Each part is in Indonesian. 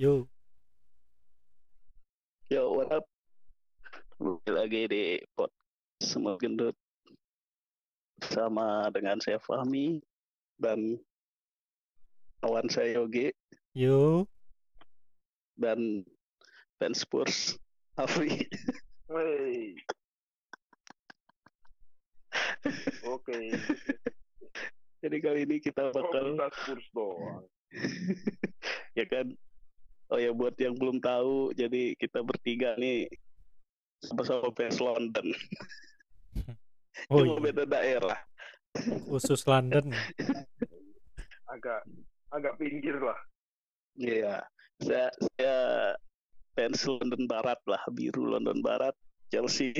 Yo. Yo, what up? Balik lagi di pot semua gendut sama dengan saya Fahmi dan kawan saya Yogi Yo. dan fans Spurs Afri. Wey. Oke. Jadi kali ini kita Kok bakal kita Spurs doang? ya kan. Oh ya buat yang belum tahu, jadi kita bertiga nih sama-sama fans London. Oh Cuma iya. beda daerah. Khusus London. Agak agak pinggir lah. Iya, saya, saya fans London Barat lah, biru London Barat, Chelsea.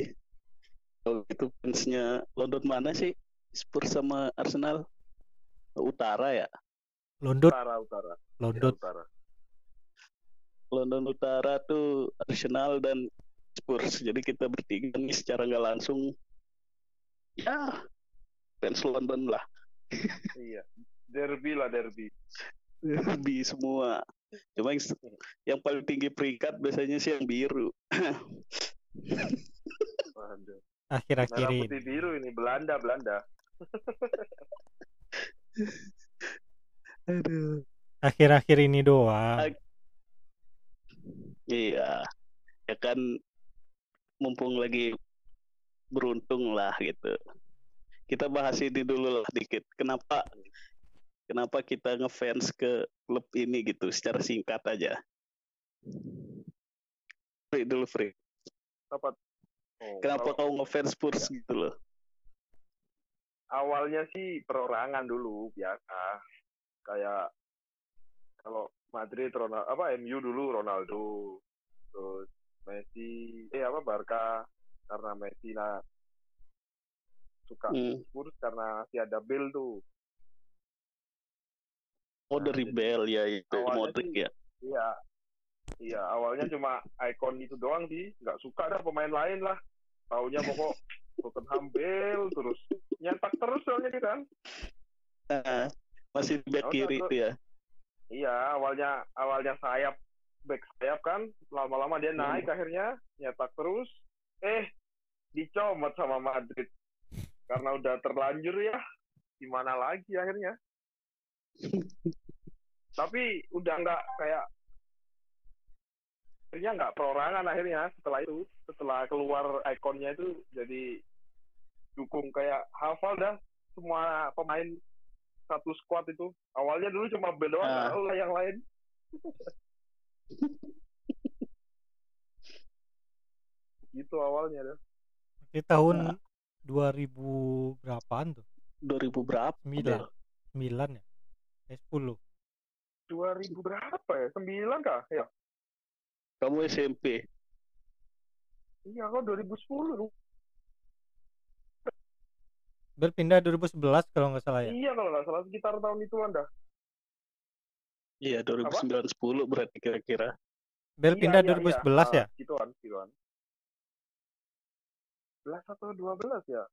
Kalau itu fansnya London mana sih? Spurs sama Arsenal? Utara ya? London, Utara utara. Ya, London. utara. London Utara tuh Arsenal dan Spurs. Jadi kita bertiga nih secara nggak langsung, ya fans London lah, Iya. Derby lah derby. lebih semua. Cuma yang, yang paling tinggi peringkat biasanya sih yang biru. Waduh. Akhir-akhir ini. putih biru ini Belanda Belanda. Aduh. Akhir-akhir ini doang. Iya, ya kan mumpung lagi beruntung lah gitu. Kita bahas ini dulu lah dikit. Kenapa kenapa kita ngefans ke klub ini gitu secara singkat aja. Free dulu free. Apa? Oh, Kenapa kalau kau ngefans Spurs gitu loh? awalnya sih perorangan dulu biasa. Kayak kalau Madrid Ronaldo apa MU dulu Ronaldo terus Messi eh apa Barca karena Messi lah suka Hmm. Spurs karena si ada Bale tuh Oh Nah, dari Bell ya itu Modric sih- ya. iya iya awalnya cuma ikon itu doang sih nggak suka dah pemain lain lah taunya pokok Tottenham Bale terus nyetak terus soalnya kan Nah, masih back Oh, kiri itu ya. Iya awalnya awalnya sayap back sayap kan lama-lama dia Hmm. naik akhirnya nyetak terus. Eh dicomot sama Madrid. Karena udah terlanjur ya gimana lagi akhirnya? Tapi udah nggak kayak akhirnya nggak perorangan akhirnya setelah itu setelah keluar ikonnya itu jadi dukung kayak hafal dah semua pemain satu squad itu awalnya dulu cuma Bale doang tahu lah yang lain gitu awalnya dah Di tahun 2000 berapaan tuh? 2000 berapa? Sembilan. Bel? 9 ya? Eh 10. 2000 berapa ya sembilan kah ya Kamu SMP. iya kok 2010 tuh Bel pindah 2011 kalau nggak salah ya. iya kalau nggak salah sekitar tahun itu anda Iya, 2009 10 berarti kira-kira. Bel Iya, pindah iya, 2011 iya. ya? Ah, gituan gituan 11 atau 12 ya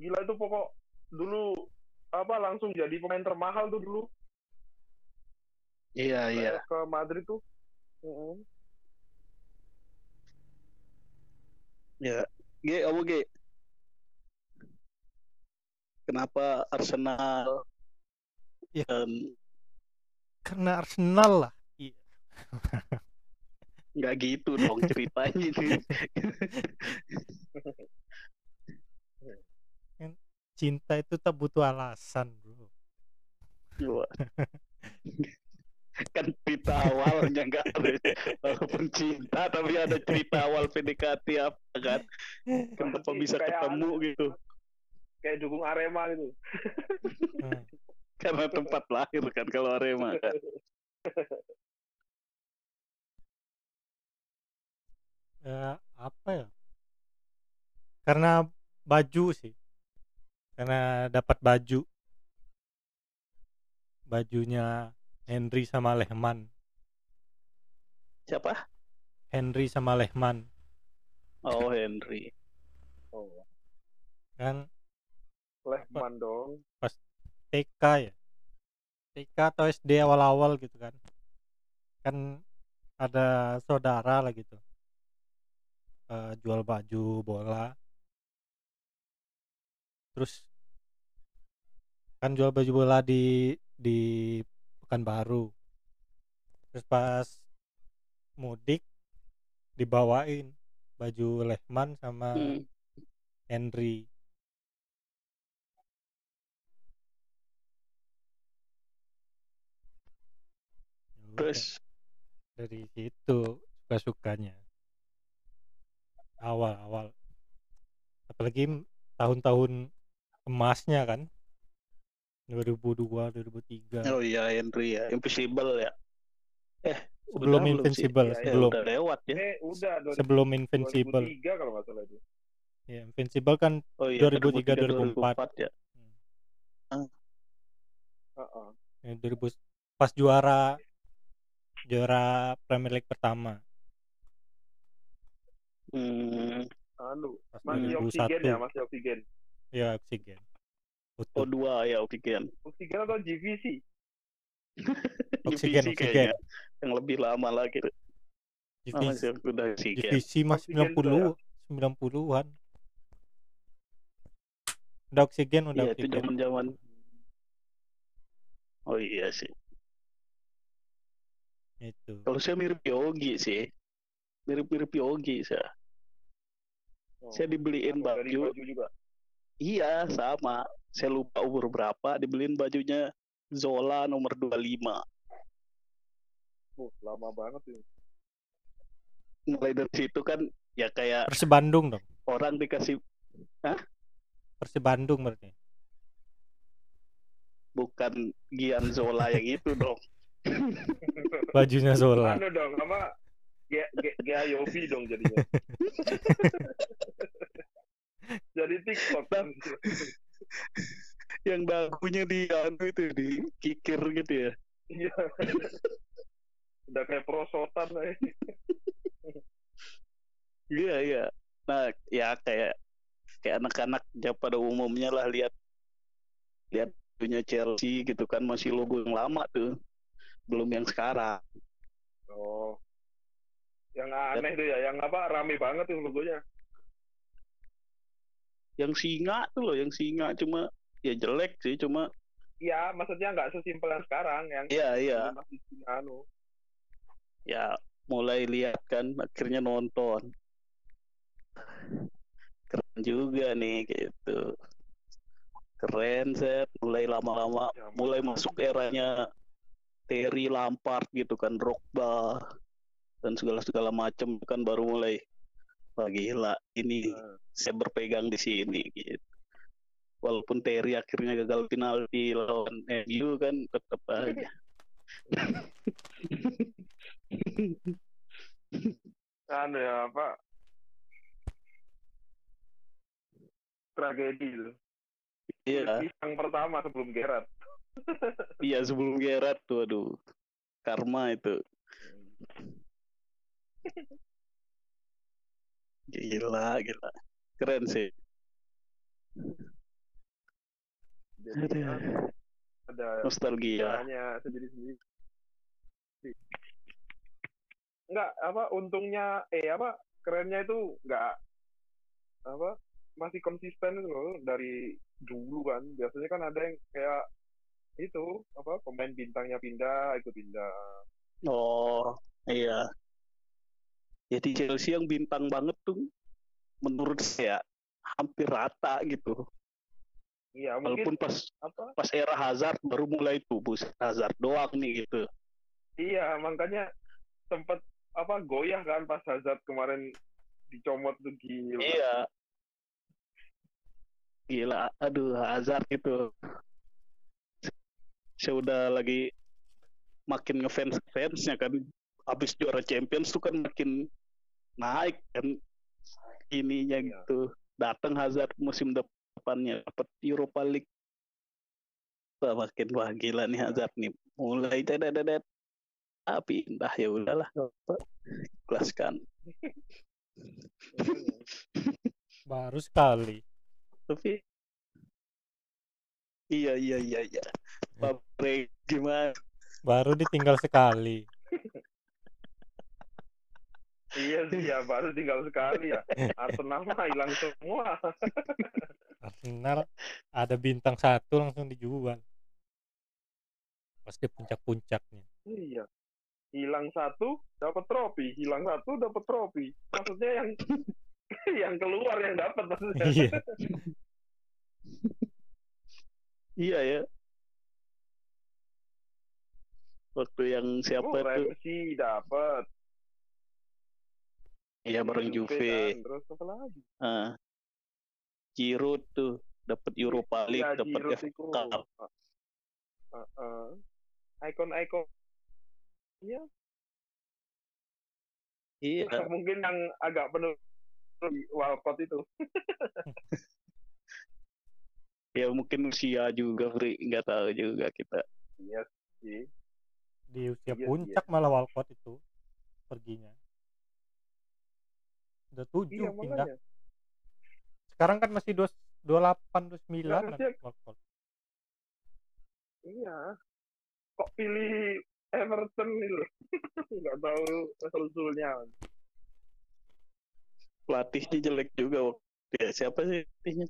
gila itu pokok dulu apa langsung jadi pemain termahal tuh dulu Iya, iya. Ke Madrid tuh Mm-mm. Ya, G, kamu G. Kenapa Arsenal Ya. dan Karena Arsenal lah. Iya. nggak gitu dong ceritanya nih. Cinta itu tak butuh alasan, Bro. Kan cerita awalnya nggak ada walaupun cinta tapi ada cerita awal PDKT apa kan kenapa bisa ketemu gitu kayak dukung Arema gitu Hmm. karena tempat lahir kan kalau Arema kan Ya, apa ya? Karena baju sih. Karena dapat baju. Bajunya Henry sama Lehman. siapa Henry sama Lehman. oh Henry oh Kan Lehman dong TK ya. TK atau SD awal-awal gitu kan. kan ada saudara lah gitu eh, jual baju bola terus kan jual baju bola di di Pekanbaru terus pas mudik dibawain baju Lehman sama Hmm. Henry Terus dari situ suka sukanya awal awal apalagi tahun-tahun emasnya kan 2002 2003 oh iya Henry ya, Invisible ya. Eh, sebelum udah belum sih? Invincible Iya, iya, Ya, sebelum udah lewat ya. Eh, udah. 2000 sebelum Invincible 2003 kalau nggak salah itu. ya Invincible kan Oh iya, 2003, 2004 ya. Heeh. ya, 2000 pas juara juara Premier League pertama Hmm, Anu, masih 2001 oksigen ya, masih oksigen. ya oksigen oh utuh dua ya Oksigen. Oksigen atau GVC? Oksigen, Divisi oksigen. kayaknya. Yang lebih lama lagi. Oh, divisi masih udah Oksigen. divisi mas Oksigen tuh 90 90-an udah oksigen udah Iya, itu oksigen zaman-zaman. Oh iya sih. Itu Kalau saya mirip Yogi sih. Mirip-mirip Yogi saya. Oh. Saya dibeliin baju. baju juga. Iya, sama. Saya lupa umur berapa, dibeliin bajunya Zola nomor 25. Oh, lama banget ini. Mulai dari situ kan ya kayak Persib Bandung dong orang dikasih Persib Bandung berarti bukan Gian Zola yang itu dong. bajunya Zola Anu dong, apa? Gayovi dong jadinya. Jadi TikTok kan. yang dagunya di anu itu di kikir gitu ya. Iya. Udah kayak prosotan aja. Iya, iya. Nah, ya kayak kayak anak-anak ya pada umumnya lah lihat lihat punya Chelsea gitu kan masih logo yang lama tuh. Belum yang sekarang. Oh. Yang aneh tuh ya, yang apa rame banget tuh logonya. Yang singa tuh loh, yang singa cuma ya jelek sih cuma Iya, maksudnya nggak sesimpel yang sekarang yang iya iya masih anu. ya mulai lihat kan akhirnya nonton keren juga nih gitu keren set mulai lama-lama Ya, mulai masuk eranya Terry Lampard gitu kan Drogba dan segala-segala macam kan baru mulai wah gila ini Nah, saya berpegang di sini gitu walaupun Terry akhirnya gagal penalti lawan MU kan tetap aja anu ya apa? Tragedi itu. iya Yang pertama sebelum Gerard. Iya sebelum Gerrard tuh aduh karma itu. Gila gila. Keren sih. Jadi ada nostalgia. caranya sendiri-sendiri. Enggak, apa untungnya eh apa kerennya itu enggak apa masih konsisten itu loh dari dulu kan. Biasanya kan ada yang kayak itu apa pemain bintangnya pindah ikut pindah. oh iya jadi Chelsea yang bintang banget tuh menurut saya hampir rata gitu Iya, walaupun pas apa? pas era Hazard baru mulai tuh bus Hazard doang nih gitu Iya, makanya sempat apa goyah kan pas Hazard kemarin dicomot tuh gila. iya gila aduh Hazard gitu saya udah lagi makin ngefans fansnya kan. Habis juara Champions tuh kan makin naik kan ininya Iya. gitu. Datang Hazard musim depannya dapat Europa League. Wah, makin wah gila nih Hazard nih. Mulai dedet ah pindah ya udahlah. Ikhlaskan. Baru sekali. Tapi iya iya iya iya Fabre gimana baru ditinggal sekali Iya sih ya baru tinggal sekali ya. Arsenal mah hilang semua. Arsenal ada bintang satu langsung dijual. Pasti puncak-puncaknya. Iya. Hilang satu dapat trofi, hilang satu dapat trofi. Maksudnya yang yang keluar yang dapat maksudnya. Iya. Iya ya. Waktu yang siapa Oh, tuh? Ramsey dapat. Iya bareng Juve. kan. Terus apa lagi? Ah. Giroud tuh dapat Europa League, Ya, dapat FA itu. Cup. Uh, uh, Icon-icon. Iya, Iya. mungkin yang agak penuh Walcott itu. Ya mungkin usia juga, Bri. Nggak tahu juga kita. Iya sih. Di usia Iya, puncak malah Walcott itu perginya. Udah tujuh Iya, pindah. makanya. Sekarang kan masih dua dua delapan dua sembilan Harusnya- Walcott. Iya. Kok pilih Everton itu? Nggak tahu asal-usulnya. Pelatihnya jelek juga waktu ya, siapa sih pelatihnya?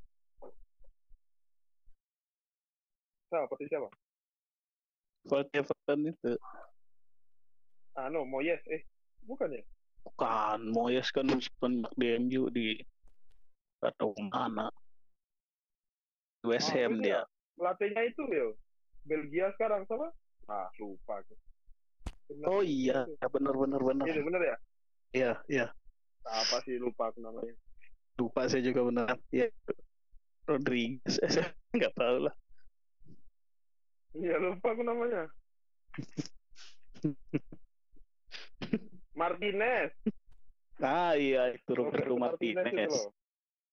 Siapa sih siapa? Pelatih Everton itu. Anu, Moyes. Eh, bukan ya? Bukan, Moyes kan penyak di MU di tahu mana. West Oh, Ham itu dia. ya? Pelatihnya itu ya. Belgia sekarang sama? Ah, lupa. aku. Benar Oh iya, ya benar benar benar. Itu bener ya? Iya, iya. Apa sih lupa aku namanya? Lupa saya juga benar. Iya. Rodriguez, saya nggak tahu lah. Iya lupa aku namanya. Martinez. Ah iya itu Roberto Martinez.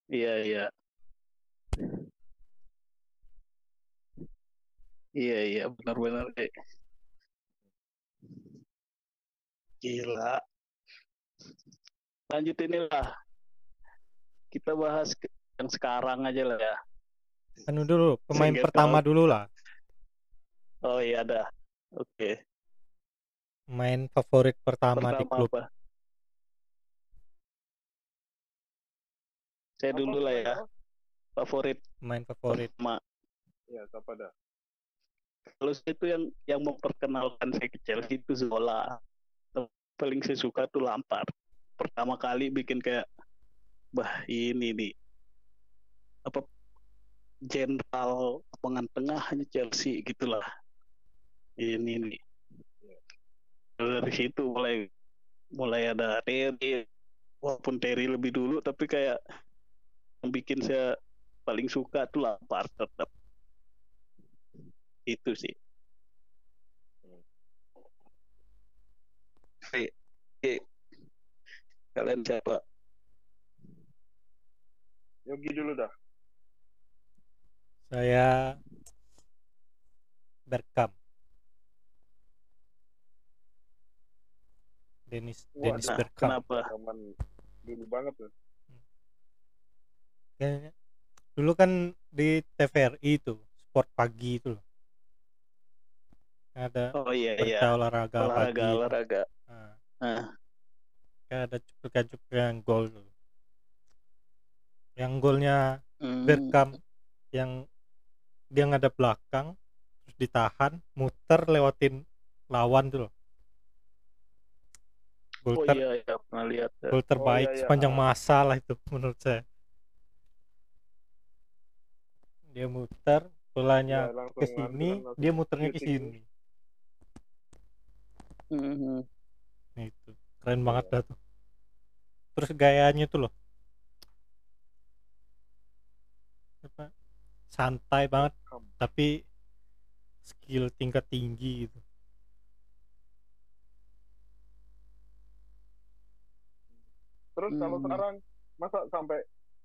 Iya iya. Iya iya benar-benar deh. Gila. Lanjut inilah. Kita bahas yang sekarang aja lah ya. Anu dulu, pemain Sehingga pertama tahu. dulu lah. Oh iya dah. Oke. Main favorit pertama, di Pertama klub. apa? Saya Apa, dulu lah ya. Favorit. Main favorit. pertama. Ya, siapa dah? Kalau saya itu yang yang memperkenalkan saya ke Chelsea itu Zola. Paling saya suka tuh Lampard. Pertama kali bikin kayak bah ini nih apa jenderal lapangan tengahnya Chelsea gitulah. Ini nih. Dari situ mulai mulai ada Terry walaupun Terry lebih dulu tapi kayak yang bikin saya paling suka tuh Lampard tetap itu sih Oke, oke. kalian siapa Yogi dulu dah. Saya Bergkamp. Dennis Wah, Dennis nah, Bergkamp. kenapa Zaman dulu banget tuh. Kayaknya dulu kan di TVRI itu sport pagi itu loh. Ada oh iya iya olahraga, olahraga pagi. olahraga Nah, Nah. kayak ada cuplikan-cuplikan gol tuh. Yang golnya Hmm, Bergkamp yang dia ngadep belakang terus ditahan muter lewatin lawan tuh loh. Gol oh ter- iya iya pernah lihat gol terbaik iya, iya. sepanjang masa lah itu menurut saya. Dia muter bolanya Ya, ke sini, dia muternya ke sini. Mhm. Nah, itu keren banget Iya. dah tuh. Terus gayanya tuh loh. Apa? Santai banget tapi skill tingkat tinggi gitu. Terus kalau Hmm. sekarang masa sampai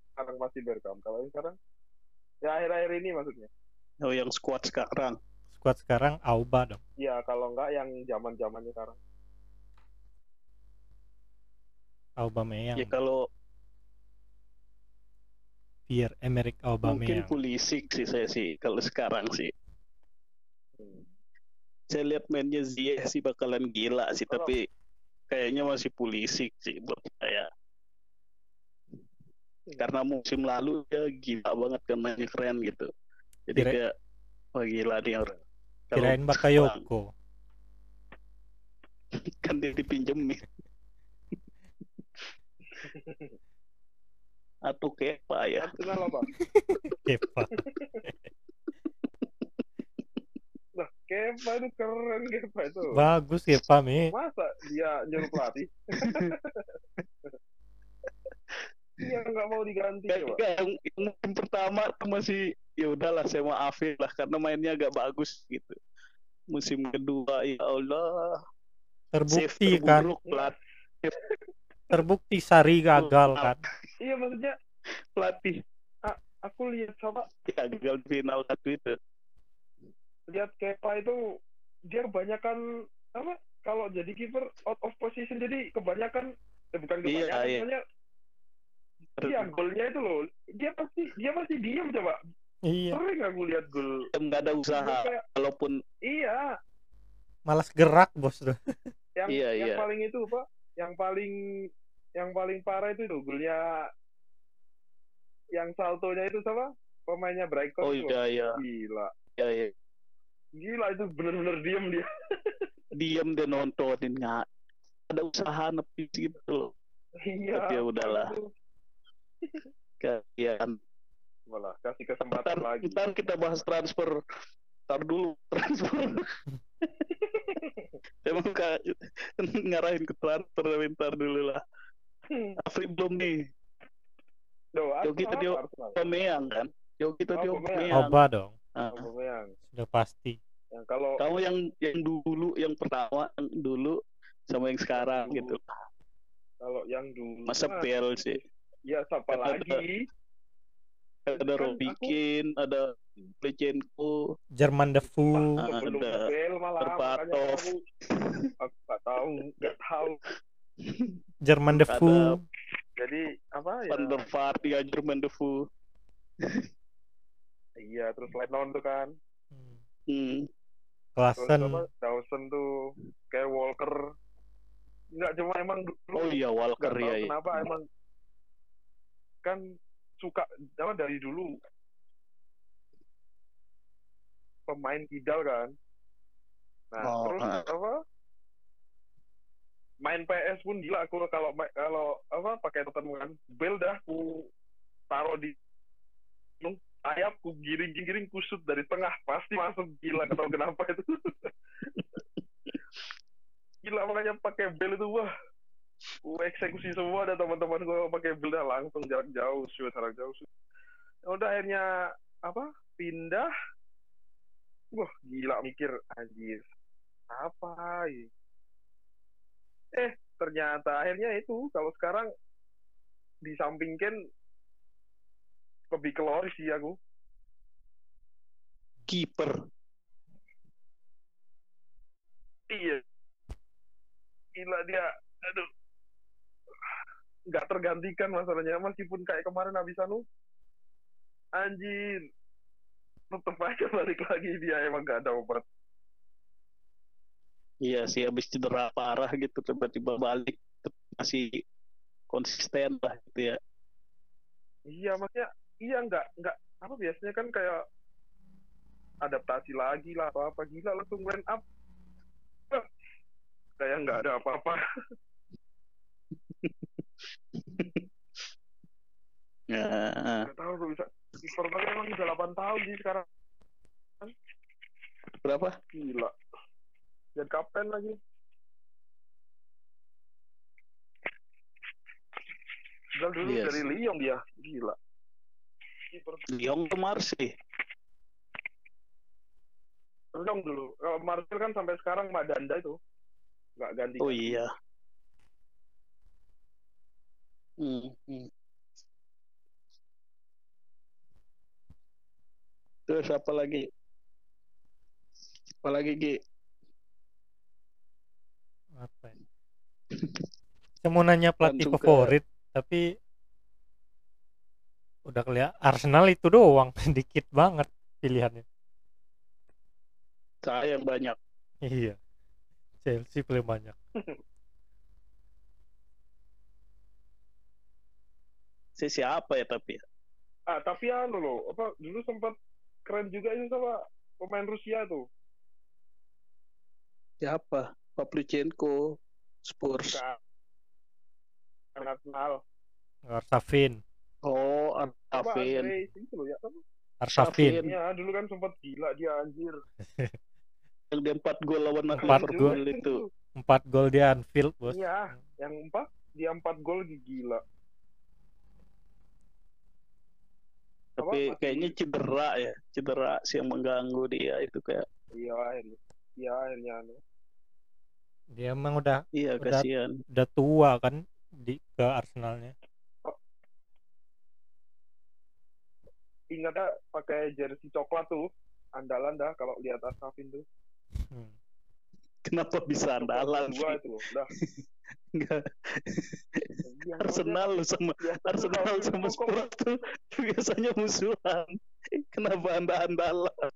sekarang masih Bergkamp? Kalau yang sekarang ya akhir-akhir ini maksudnya. oh yang squad sekarang Skuad sekarang Auba dong. Ya kalau enggak yang zaman-zamannya sekarang. Aubameyang. ya kalau Pierre Emerick mungkin Aubameyang. Pulisic sih saya sih kalau sekarang sih Hmm. saya lihat mainnya Ziyech sih bakalan gila sih Kalau- tapi kayaknya masih Pulisic sih buat saya. Karena musim lalu dia gila banget kan mainnya keren gitu. Jadi Kira- kayak wah gila nih orang. Kalau Kirain Bakayoko. kan dia dipinjemin. Atau Kepa ya. Arsenal apa? Kepa. Nah, Kepa itu keren Kepa itu. Bagus Kepa, Mi. Masa dia nyuruh pelatih? Iya nggak mau diganti coba. kayak yang, yang musim pertama tuh masih ya udahlah saya maafin lah karena mainnya agak bagus gitu. Musim kedua ya Allah save Terbukti kan, pelat, terbukti Sari gagal kan. Iya maksudnya pelatih aku lihat sama ya gagal di final satu itu. lihat Kepa itu dia kebanyakan apa kalau jadi kiper out of position jadi kebanyakan eh, bukan Iya, kebanyakan iya. maksudnya iya golnya itu loh. Dia pasti dia pasti diam coba. Iya, sering aku lihat gol? Nggak ada usaha kayak, walaupun iya. Malas gerak bos tuh. yang Iya, yang iya. paling itu pak yang paling yang paling parah itu tuh golnya yang saltonya itu sama pemainnya Brighton oh iya iya. Gila. Iya iya. Gila itu bener-bener diem dia. Diam dia nontonin nggak ada usaha nepi gitu loh. Iya Tapi ya udahlah. itu. Kalian malah kasih kesempatan ntar, lagi ntar kita bahas transfer ntar dulu transfer emang kak ngarahin ke transfer tapi ntar dulu lah Afri belum nih Yo, kita Arsenal? Pemeyang kan yo kita Oh. Pemeyang. Oba dong, Ah, Aubameyang. sudah pasti. Yang kalau kamu yang yang dulu yang pertama yang dulu sama yang sekarang Dulu. gitu kalau yang dulu masa Bel sih ya siapa Ada- lagi? ada Kan Robikin ada Lejenko Jerman Defu, Ah, ada Berbatov. aku aku nggak tahu nggak tahu. Jerman Defu, jadi apa ya? Van der Vaart ya Jerman Defu iya terus Lennon tuh kan. Hmm. Klasen, Dawson tuh kayak Walker. Nggak cuma emang dulu. Oh iya Walker ya, ya. kenapa emang kan suka apa dari dulu pemain kidal kan. Nah Oh, terus ah. apa main PS pun gila aku kalau kalau apa pakai Tottenham kan. Bel dah ku taruh di nung ayam ku giring giring kusut dari tengah pasti masuk. Gila tahu kenapa itu. Gila makanya pakai bel itu wah ku eksekusi semua ada teman-teman gue pakai bel dah langsung jarak jauh shoot jarak jauh shoot. Ya udah akhirnya apa pindah. Wah gila mikir anjir. Apa eh ternyata akhirnya itu kalau sekarang disampingkan lebih keluar sih aku. Kiper iya. Gila dia aduh nggak tergantikan masalahnya meskipun kayak kemarin habis anu anjir. Tetep aja balik lagi dia emang nggak ada obat. Iya sih habis cedera parah gitu tiba-tiba balik masih konsisten lah gitu ya. Iya maksudnya iya nggak nggak apa biasanya kan kayak adaptasi lagi lah apa apa gila langsung line up. Kayak nggak ada apa-apa ya. Tahu tuh bisa. Tapi emang udah 8 tahun sih sekarang. Berapa? Gila. Jadi kapten lagi. Padahal dulu Yes. dari Lyon dia. Gila. Lyon ke Marseille Lyon dulu. Kalau Marcel kan sampai sekarang Madanda itu. Nggak ganti oh iya hmm, terus apa lagi apa lagi Gi apa ya? Saya mau nanya pelatih Langsung ke- favorit, tapi udah kelihatan Arsenal itu doang, dikit banget pilihannya. saya yang banyak Iya, Chelsea paling banyak. si siapa ya tapi ya? Ah, tapi anu loh, apa dulu sempat keren juga itu sama pemain Rusia tuh. siapa Pavlyuchenko Spurs. Arsenal. Arsafin oh ya. Arsafin Arsafin. Iya, dulu kan sempat gila dia anjir. yang dia empat gol lawan Empat gol. itu empat gol di Anfield bos Iya, yang empat dia empat gol gila. Tapi masih- kayaknya cedera ya cedera sih yang mengganggu dia itu kayak Iya. Iya anu. dia emang udah iya Udah- kasihan udah tua kan di ke Arsenalnya Ingatnya pakai jersey coklat tuh. Andalan dah kalau lihat Asafin tuh. Hmm. Kenapa bisa andalan sih itu. Dah. Enggak. Iya, Arsenal sama maksudnya- Arsenal Iya, sama Spurs tuh biasanya musuhan. Kenapa anda andalan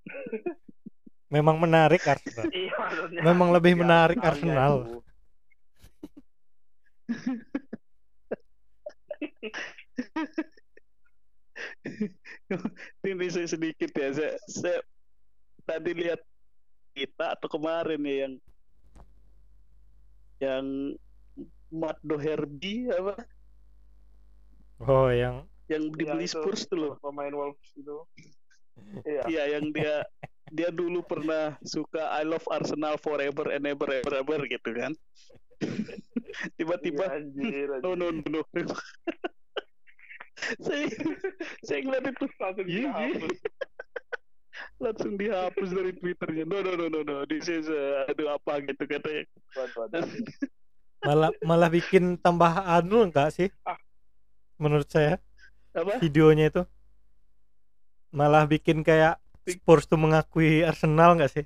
memang menarik Arsenal. Iya, memang lebih Ya, menarik Arsenalnya Arsenal. ini saya sedikit ya saya, saya tadi lihat kita atau kemarin ya yang yang Matt Doherty apa oh yang yang dibeli itu. Spurs tuh loh Pemain Wolves itu. Iya. iya yang dia dia dulu pernah suka I love Arsenal forever and ever ever ever gitu kan tiba-tiba Iya, anjir, anjir. no no no no saya saya ngeliat itu dihapus. Langsung dihapus dari twitternya. No no no no no. This is uh, aduh apa gitu katanya. Malah malah bikin tambah anu enggak sih? Ah. menurut saya. Apa? Videonya itu. Malah bikin kayak Spurs tuh mengakui Arsenal enggak sih?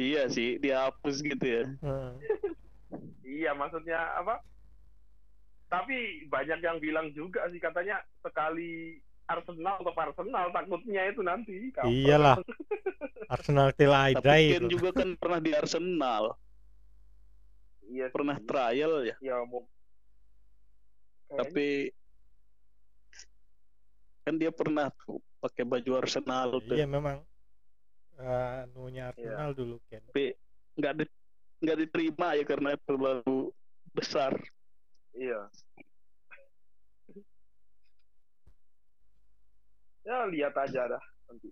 Iya sih dihapus gitu ya. Hmm. Iya, maksudnya apa? Tapi banyak yang bilang juga sih katanya sekali Arsenal atau Arsenal takutnya itu nanti. Kapan? iyalah Arsenal till I tapi die itu. juga kan pernah di Arsenal Iya, sih. pernah trial ya Ya mau. Kayaknya tapi kan dia pernah tuh pakai baju Arsenal tuh iya memang eh, anunya Arsenal dulu Ken tapi nggak di, nggak diterima ya karena terlalu besar Iya. Ya lihat aja dah nanti.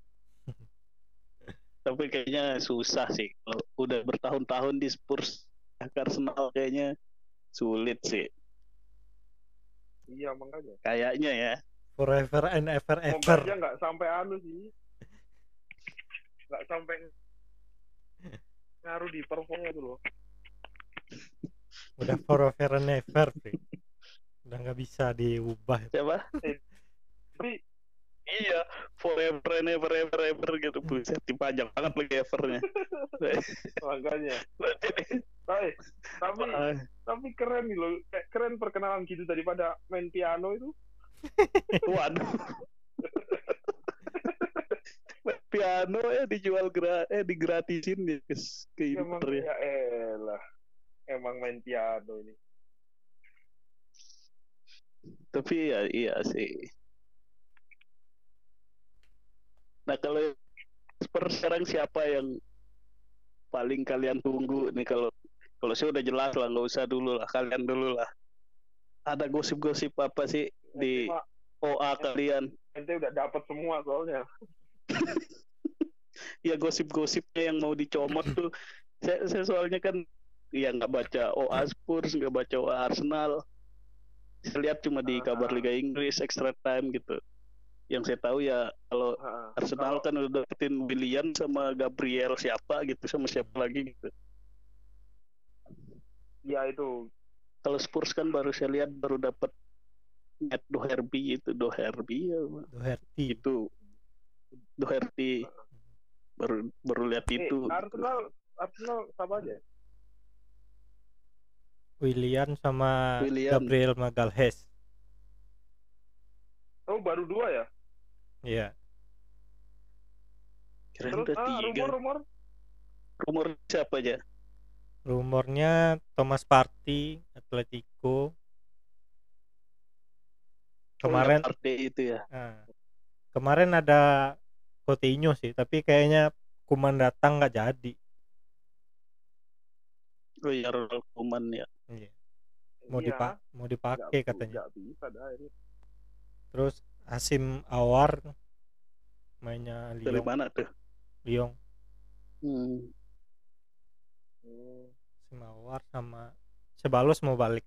tapi kayaknya susah sih kalau udah bertahun-tahun di Spurs Arsenal kayaknya sulit sih Iya makanya. kayaknya ya forever and ever ever aja nggak sampai anu sih. Nggak sampai ngaruh di performnya tuh loh. udah forever and ever Pi. udah nggak bisa diubah siapa Tapi iya forever and ever ever ever gitu buset dipajang banget lagi evernya makanya. Tapi, tapi tapi keren nih loh. Kayak keren perkenalan gitu daripada main piano itu. waduh piano ya dijual gra eh digratisin ya guys ke Emang ya ya elah. Emang main piano ini. tapi ya iya sih nah kalau Spurs sekarang siapa yang paling kalian tunggu? Nih kalau kalau saya udah jelas lah nggak usah dulu lah kalian dulu lah. Ada gosip-gosip apa sih di OA kalian? Ente udah dapat semua soalnya. ya gosip-gosipnya yang mau dicomot tuh. Saya, saya soalnya kan ya nggak baca OA Spurs nggak baca OA Arsenal. Saya lihat cuma di kabar Liga Inggris extra time gitu yang saya tahu ya kalau Ha, Arsenal kalau- kan udah dapetin William sama Gabriel siapa gitu sama siapa lagi gitu. Ya itu. Kalau Spurs kan baru saya lihat baru dapat Matt Doherty itu Doherty ya Doherty. Itu. Doherty. Baru baru lihat Eh, itu. Arsenal Arsenal sama aja. William sama William. Gabriel Magalhaes. Oh baru dua ya. Iya kira Terus udah ah, tiga rumor rumor rumor siapa aja rumornya Thomas Partey Atletico kemarin Partey itu ya. Nah, kemarin ada Coutinho sih, tapi kayaknya Kuman datang nggak jadi. Oh iya Koeman ya. Iya. Mau Iya, dipak mau dipakai katanya. bisa dah ini Terus Asim Awar mainnya Dari Lyon. mana tuh? Lyon. Hmm. Asim Awar sama Sebalos mau balik.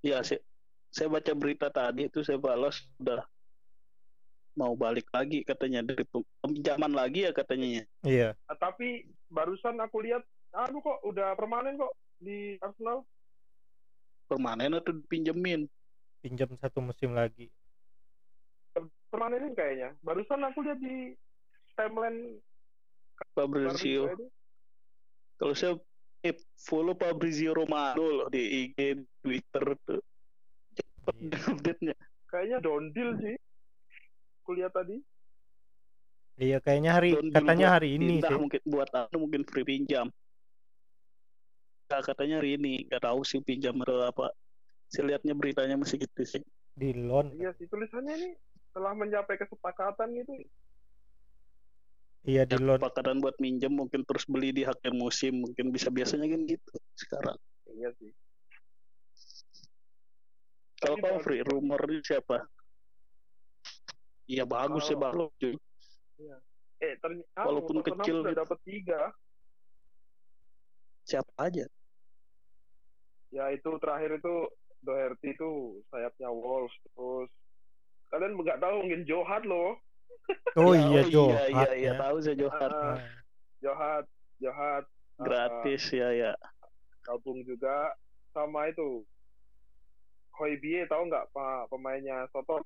Ya, saya, saya baca berita tadi itu saya balas udah mau balik lagi katanya dari pinjaman lagi ya katanya. Iya. Ah, tapi barusan aku lihat anu kok udah permanen kok di Arsenal Permanen atau dipinjemin? Pinjam satu musim lagi. permanenin kayaknya barusan aku lihat di timeline Fabrizio. Kalau saya eh, follow Fabrizio Romano loh di IG Twitter tuh. Cepet Iya. update-nya. kayaknya down deal sih aku lihat tadi Iya kayaknya hari Don katanya buat hari ini sih. mungkin buat anu mungkin free pinjam. Nah, katanya hari ini nggak tahu sih pinjam atau apa. Saya lihatnya beritanya masih gitu sih. Di loan. iya sih tulisannya ini telah mencapai kesepakatan gitu Iya di Ya, loan. Kesepakatan buat minjem mungkin terus beli di akhir musim mungkin bisa biasanya kan gitu sekarang. iya sih Kalau kau free rumornya siapa? Iya bagus ya Kalau- bagus cuy. eh ternyata Walaupun kecil udah gitu. dapat tiga Siapa aja? ya itu terakhir itu Doherty itu sayapnya Wolves terus kalian nggak tahu mungkin Johat loh Oh Ya, iya Jo. Iya iya iya tahu saya Johar. Ah, Nah, Johat Johat ah, Gratis ya ya. gabung juga sama itu Hoybie tahu nggak pak pemainnya Soton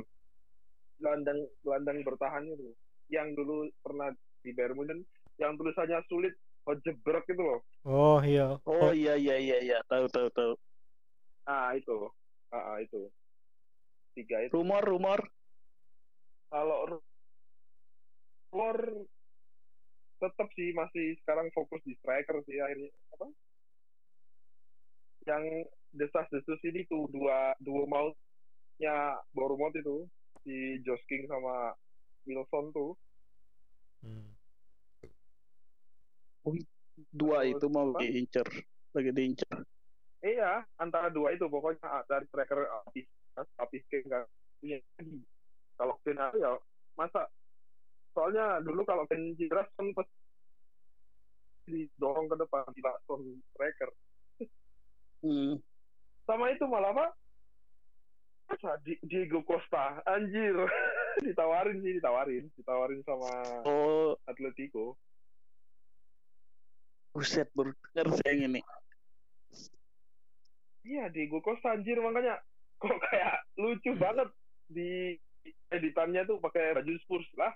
gelandang gelandang bertahan itu yang dulu pernah di Bayern Munchen yang tulisannya sulit Hojebrek itu loh Oh iya. Oh iya iya iya iya tahu tahu tahu. Ah itu ah ah, itu tiga itu Rumor rumor kalau luar tetap sih masih sekarang fokus di striker sih akhirnya apa yang desas-desus ini tuh dua dua maunya Bournemouth itu si Josh King sama Wilson tuh Hmm. dua Terus itu mau apa? diincer lagi diincer. Iya antara dua itu. Pokoknya ah, dari striker habis habis King nggak punya lagi. Kalau ada ya masa? Soalnya dulu kalau Ken cedera kan pasti didorong ke depan di langsung striker. Hmm. sama itu malah apa? Masa Di- Diego Costa anjir. Ditawarin sih ditawarin. Ditawarin sama Oh. Atletico. Buset baru dengar saya ini. Iya Diego Costa anjir makanya kok kayak lucu banget di editannya tuh pakai baju Spurs lah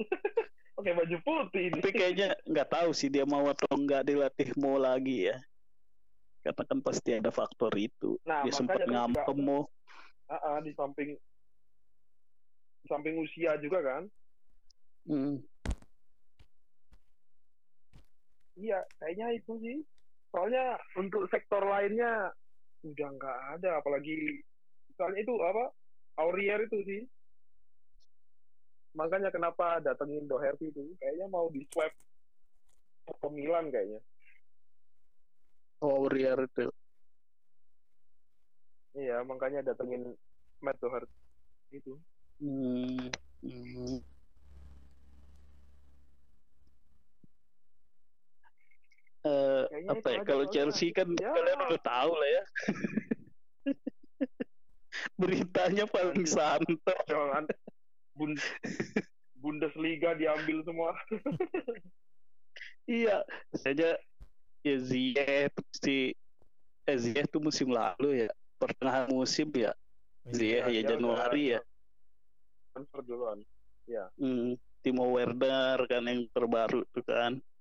pakai baju putih ini Tapi kayaknya nggak tahu sih dia mau atau nggak dilatih mau lagi ya. Karena kan pasti ada faktor itu. nah Dia sempat juga, mau. ah, di samping di samping usia juga kan Hmm. iya kayaknya itu sih soalnya untuk sektor lainnya udah nggak ada apalagi misalnya itu apa Aurier itu sih makanya kenapa datengin Doherty itu kayaknya mau di swap ke Milan kayaknya Oh, Aurier itu. iya makanya datengin Matt Doherty itu Hmm. Hmm. Eh, Kayaknya apa ya kalau. Chelsea kan Ya. kalian udah tahu lah ya. Beritanya paling santai. Jangan. Bund Bundesliga diambil semua. Iya. Saja ya Ziyech si eh Ziyech tuh musim lalu ya. Pertengahan musim ya. Ziyech ya dia Januari ya. Transfer duluan. Hmm, Timo Werner kan yang terbaru tuh kan. Ya.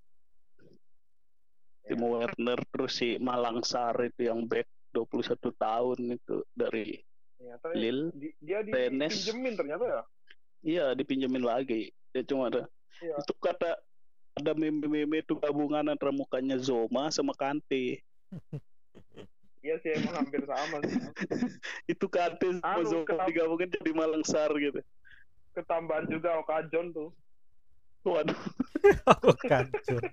Timo Werner terus si Malang Sar itu yang back 21 tahun itu dari ya, tapi Lille di- dia Rennes. dipinjemin ternyata ya iya dipinjemin lagi dia cuma ada Iya. itu kata ada meme-meme itu gabungan antara mukanya Zoma sama Kante Iya sih emang hampir sama sih. Itu Kante sama Anu, Zomo kenapa- digabungin jadi Malang Sar gitu. Ketambahan juga Okajon tuh. Waduh, Oh, kacau.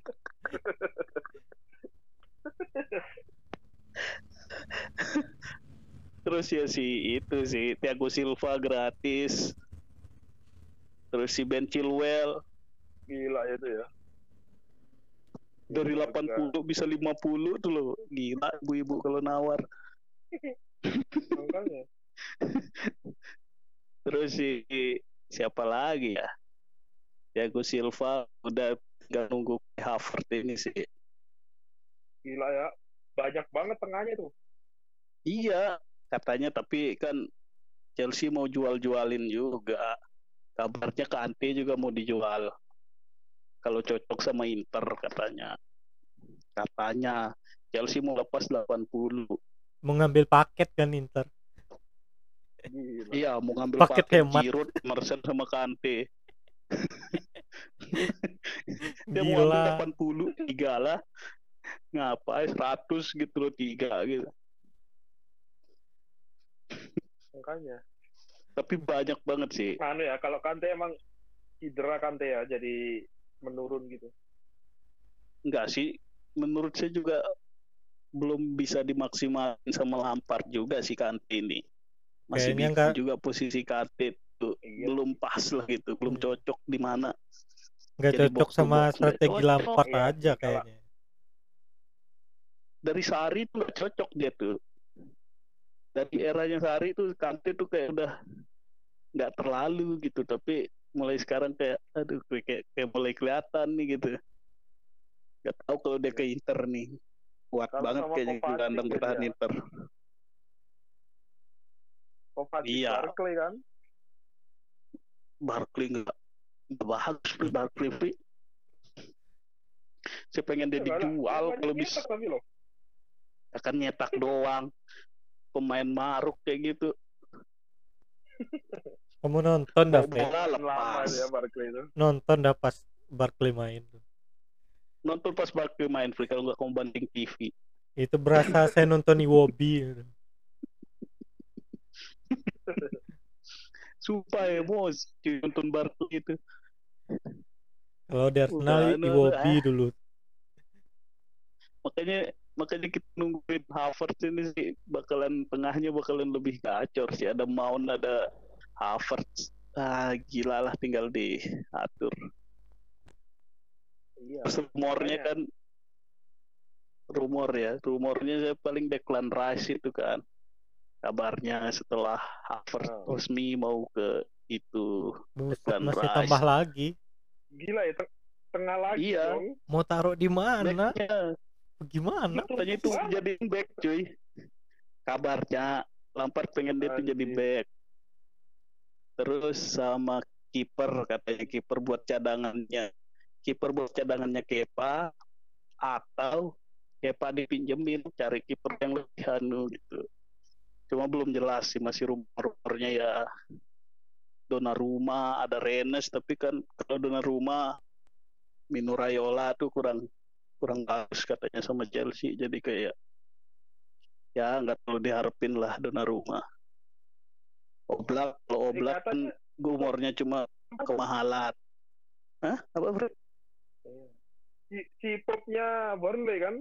Terus ya si itu sih Thiago Silva gratis. Terus si Ben Chilwell Gila itu ya. dari Gila 80 bisa 50 tuh loh. Gila ibu-ibu kalau nawar. Makanya. Terus si siapa lagi ya? Thiago Silva udah nggak nunggu Havertz ini sih. Gila ya. Banyak banget tengahnya tuh. Iya, katanya tapi kan Chelsea mau jual-jualin juga. Kabarnya Kante juga mau dijual. Kalau cocok sama Inter katanya. Katanya Chelsea mau lepas 80. Mau ngambil paket kan Inter. Gila. Iya, mau ngambil Paket paket, hemat. Giroud, Mersen sama Kante. Dia mau Gila. ambil 80 tiga lah. Ngapain 100 gitu loh tiga gitu. Makanya. Tapi banyak banget sih. Anu ya, kalau Kante emang cedera Kante ya, jadi menurun gitu. Enggak sih, menurut saya juga belum bisa dimaksimalkan sama Lampard juga si Kante ini. Masih Kayaknya bingung enggak- juga posisi Kante tuh Iya. belum pas lah gitu, belum Hmm. cocok di mana. Nggak cocok box sama box strategi cocok. Lampard Iya, aja kayaknya. Dari Sari tuh nggak cocok dia tuh. Dari eranya Sari tuh Kante tuh kayak udah nggak terlalu gitu, tapi mulai sekarang kayak aduh kayak kayak mulai kelihatan nih gitu. Gak tahu kalau dia ke Inter nih. Kuat Kalau banget sama kayaknya Kovacic gelandang ya bertahan dia. Inter. Kovacic Iya. Barkley kan. Barkley nggak bagus Barkley Pri. Saya pengen dia dijual kalau bisa tapi loh. Akan nyetak doang pemain maruk kayak gitu Kamu nonton dah, lepas ya itu. Nonton dah pas Barkley main. nonton pas Barkley main Pri, kalau nggak kamu banding TV Itu berasa saya nonton Iwobi. sumpah emosi nonton Barkley itu Kalau di Arsenal Iwobi ah. dulu. makanya makanya kita nungguin Havertz ini sih bakalan tengahnya bakalan lebih gacor sih ada Mount ada Havertz ah gila lah tinggal diatur Iya. Rumornya kan rumor ya rumornya saya paling Declan Rice itu kan kabarnya setelah Havertz Oh. resmi mau ke itu Buset, Declan masih Rice. tambah lagi. Gila ya teng- tengah lagi Iya. dong. Mau taruh di mana? backnya Gimana? katanya itu. Banget. jadi back cuy. Kabarnya Lampard pengen dia tuh jadi back. Terus sama kiper katanya kiper buat cadangannya. Kiper buat cadangannya Kepa atau Kepa dipinjemin cari kiper yang lebih anu gitu. Cuma belum jelas sih masih rumor-rumornya ya. Donnarumma ada Rennes tapi kan kalau Donnarumma Mino Raiola tuh kurang kurang bagus katanya sama Chelsea jadi kayak ya nggak terlalu diharapin lah Donnarumma Oblak kalau Oblak kan umurnya cuma kemahalan Hah? Apa bro? Si, si popnya Burnley kan.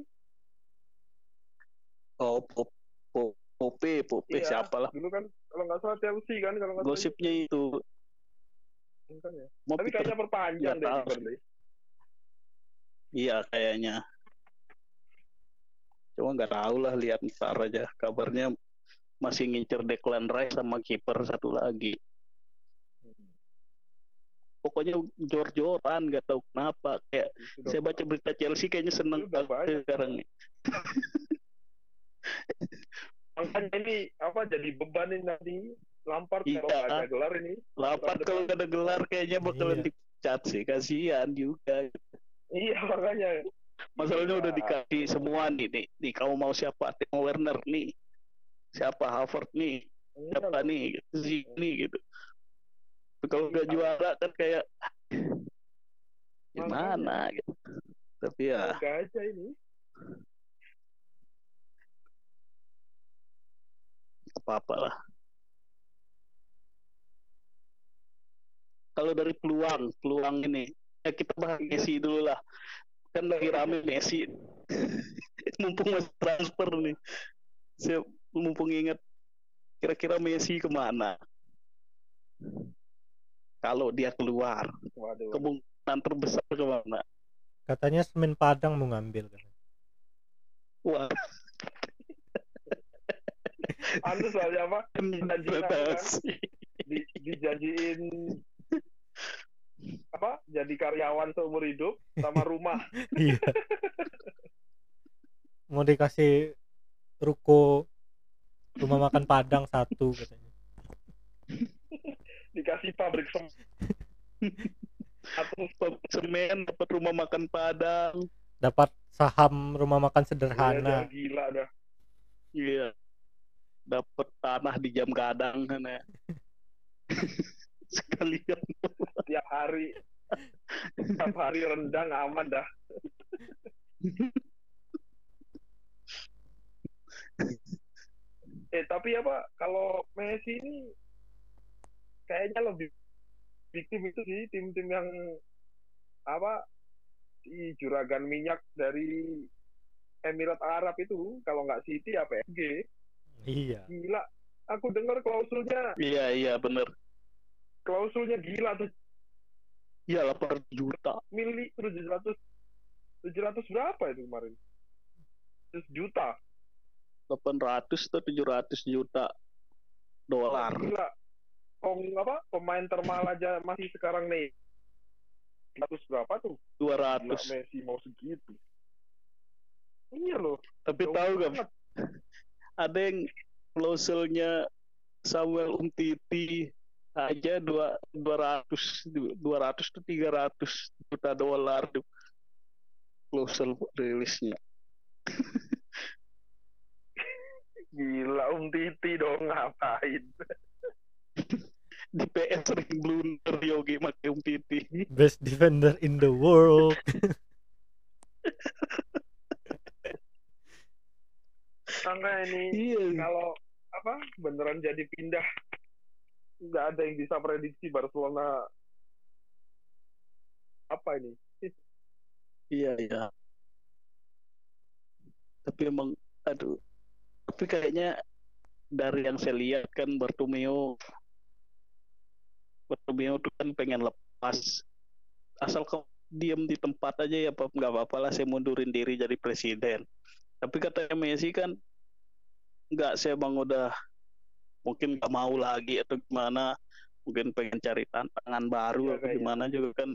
Oh, Pop, Pop, Pope, Pope, Iya. siapa lah? Dulu kan kalau nggak salah Chelsea kan kalau nggak. Gosipnya itu Kan ya. mau Tapi Peter- kayaknya perpanjang deh. Burnley. Iya kayaknya. Cuma nggak tahu lah lihat ntar aja. Kabarnya masih ngincer Declan Rice sama kiper satu lagi. Pokoknya jor-joran nggak tahu kenapa. Kayak Sudah saya baca berita Chelsea kayaknya seneng banget sekarang nih. makanya ini apa jadi beban ini nanti Lampard Iya. kalau nggak ada gelar ini. Lampard kalau nggak ada gelar kayaknya bakalan Iya. dipecat sih. Kasihan juga. Iya makanya. Masalahnya udah Iya. dikasih semua nih, nih, nih kamu mau siapa? Timo Werner nih, siapa Havertz nih, Ini siapa kan nih, sini gitu. Kalau nggak Iya. juara kan kayak gimana gitu. Tapi ya aja ini. apa-apa lah. Kalau dari peluang, peluang ini, ya kita bahas Messi dulu lah. Kan lagi rame Messi. mumpung masih transfer nih. Saya mumpung ingat kira-kira Messi ke mana? Kalau dia keluar, Waduh. kemungkinan terbesar ke mana? Katanya Semen Padang mau ngambil kan. Wah, Anu soalnya apa? Kan? Dijanjiin apa? Jadi karyawan seumur hidup sama rumah. Iya. mau dikasih ruko rumah makan Padang satu katanya. Dikasih pabrik sem atau semen, dapat rumah makan Padang. Dapat saham rumah makan Iya, sederhana. dah, gila dah. Iya. Dapat tanah di jam gadang kan ya. Sekalian. Tiap hari tiap hari rendang aman dah. eh tapi apa kalau Messi ini kayaknya lebih victim itu sih tim-tim yang apa si juragan minyak dari Emirat Arab itu kalau nggak City ya PSG Iya. gila aku dengar klausulnya Iya, iya bener. Klausulnya gila tuh. Iya 8 juta. mili 700 700 berapa itu kemarin? 100 juta. 800 atau 700 juta dolar. gila. Kong apa pemain termahal aja masih sekarang nih. 100 berapa tuh? gila 200. Messi mau segitu. Iya loh. Tapi tahu gak ada yang klausulnya Samuel Umtiti aja dua 200 200 tuh 300 juta dolar tuh klausul rilisnya. Gila Um Titi dong ngapain? Di PS sering blunder Yogi pakai Umtiti Best defender in the world. karena ini iya. kalau apa beneran jadi pindah nggak ada yang bisa prediksi Barcelona apa ini? Iya iya. Tapi emang aduh. Tapi kayaknya dari yang saya lihat kan Bartomeu Bartomeu tuh kan pengen lepas. Asal kau diem di tempat aja ya nggak apa-apa lah saya mundurin diri jadi presiden. Tapi katanya Messi kan nggak saya bang udah mungkin nggak mau lagi atau gimana mungkin pengen cari tantangan baru Iya, atau gimana juga kan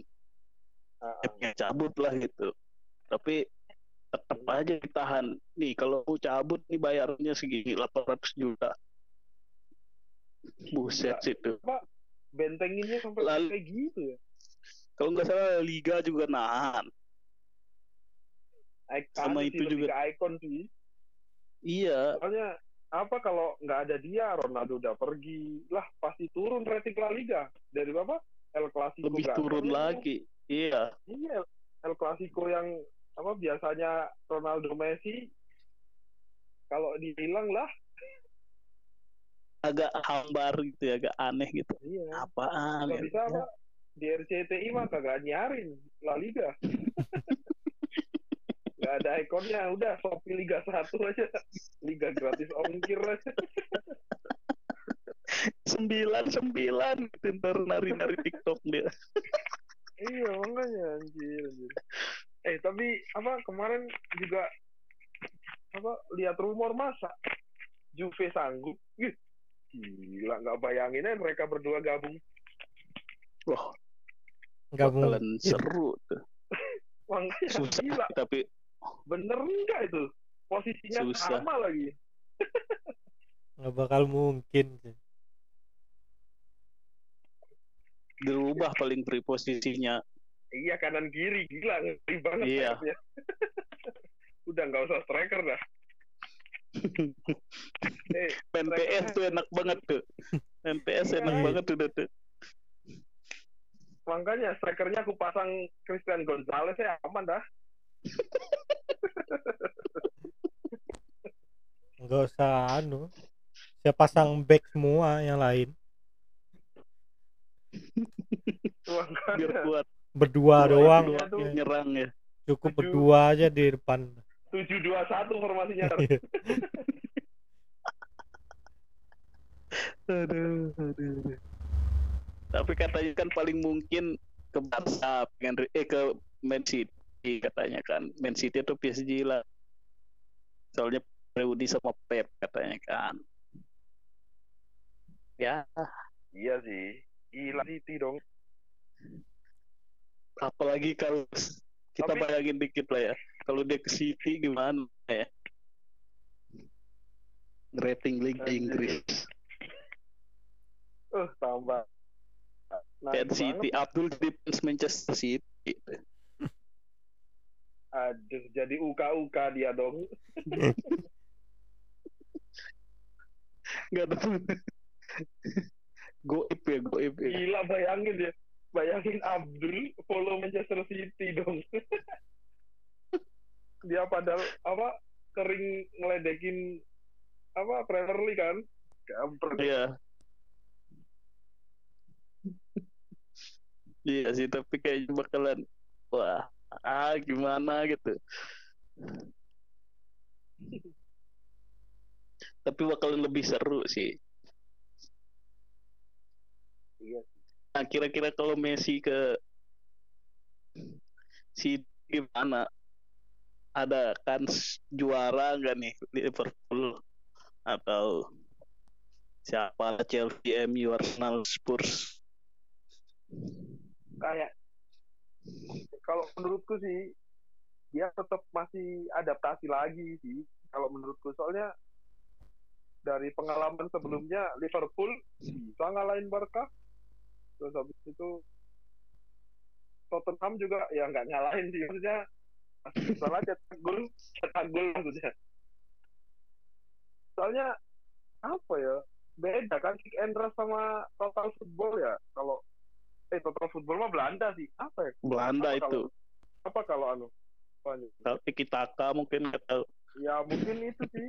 Ah, ya pengen cabut lah gitu. Tapi tetap aja ditahan. Nih kalau mau cabut nih bayarnya segini 800 juta. Buset Gila. situ bentenginnya sampai Lalu- kayak gitu ya? kalau nggak salah liga juga nahan. Ik- Sama itu juga. ke icon sih. Iya. Soalnya apa kalau nggak ada dia Ronaldo udah pergi. Lah pasti turun rating La Liga. Dari apa? El Clasico lebih turun lagi. Iya. Iya. El Clasico yang apa biasanya Ronaldo Messi. Kalau dihilang lah. Agak hambar gitu ya agak aneh gitu. Iya. Apaan nggak ya? bisa apa di RCTI mah kagak nyarin La Liga nggak ada ikonnya udah Shopee Liga 1 aja. Liga gratis ongkir aja. Sembilan sembilan. Gitu, ntar nari nari TikTok dia. Iya makanya anjir anjir. Eh tapi apa kemarin juga apa lihat rumor masa? Juve sanggup. Gila nggak bayangin aja mereka berdua gabung. Wah. Bakalan mungkin. seru tuh. Makanya susah gila. tapi bener enggak itu posisinya Susah. sama lagi Nggak bakal mungkin. sih. dirubah paling free posisinya iya kanan kiri gila ngeri banget Iya. udah nggak usah striker dah eh main PS tuh enak banget tuh main PS enak Iya. banget tuh tuh makanya strikernya aku pasang Christian Gonzalez ya aman dah Nggak usah anu. saya pasang back semua yang lain biar kuat berdua Dua doang tuh. ya. nyerang ya cukup Tujuh. berdua aja di depan tujuh dua satu formasinya aduh, aduh, aduh. tapi katanya kan paling mungkin ke Barca pengen eh ke Man City katanya kan. Man City atau PSG lah. Soalnya reuni sama Pep katanya kan. Ya. Iya sih. Gila City dong. Apalagi kalau kita Tapi- bayangin dikit lah ya. Kalau dia ke City gimana ya? Rating Liga. Inggris. Eh tambah. Nah, Man City Abdul fans Manchester City aduh jadi uka-uka dia dong. Nggak ada goib ya goib ya. Gila bayangin ya. Bayangin Abdul follow Manchester City dong. Dia padahal apa kering ngeledekin apa Premier League kan? Kampret. Iya. Iya sih, tapi kayaknya bakalan wah, ah gimana gitu. Tapi bakalan lebih seru sih. Iya. Nah, kira-kira kalau Messi ke si gimana? Ada kans juara nggak nih Liverpool atau siapa Chelsea, MU, Arsenal, Spurs? kayak kalau menurutku sih dia tetap masih adaptasi lagi sih kalau menurutku. Soalnya dari pengalaman sebelumnya Liverpool bisa ngalahin Barca. Terus habis itu Tottenham juga ya nggak nyalahin sih maksudnya salah cetak gol cetak gol maksudnya. Soalnya apa ya beda kan kick and rush sama total football ya kalau eh total football mah Belanda sih apa ya Belanda Apa itu. kalau- apa kalau anu Tiki Taka mungkin nggak tahu. ya mungkin itu sih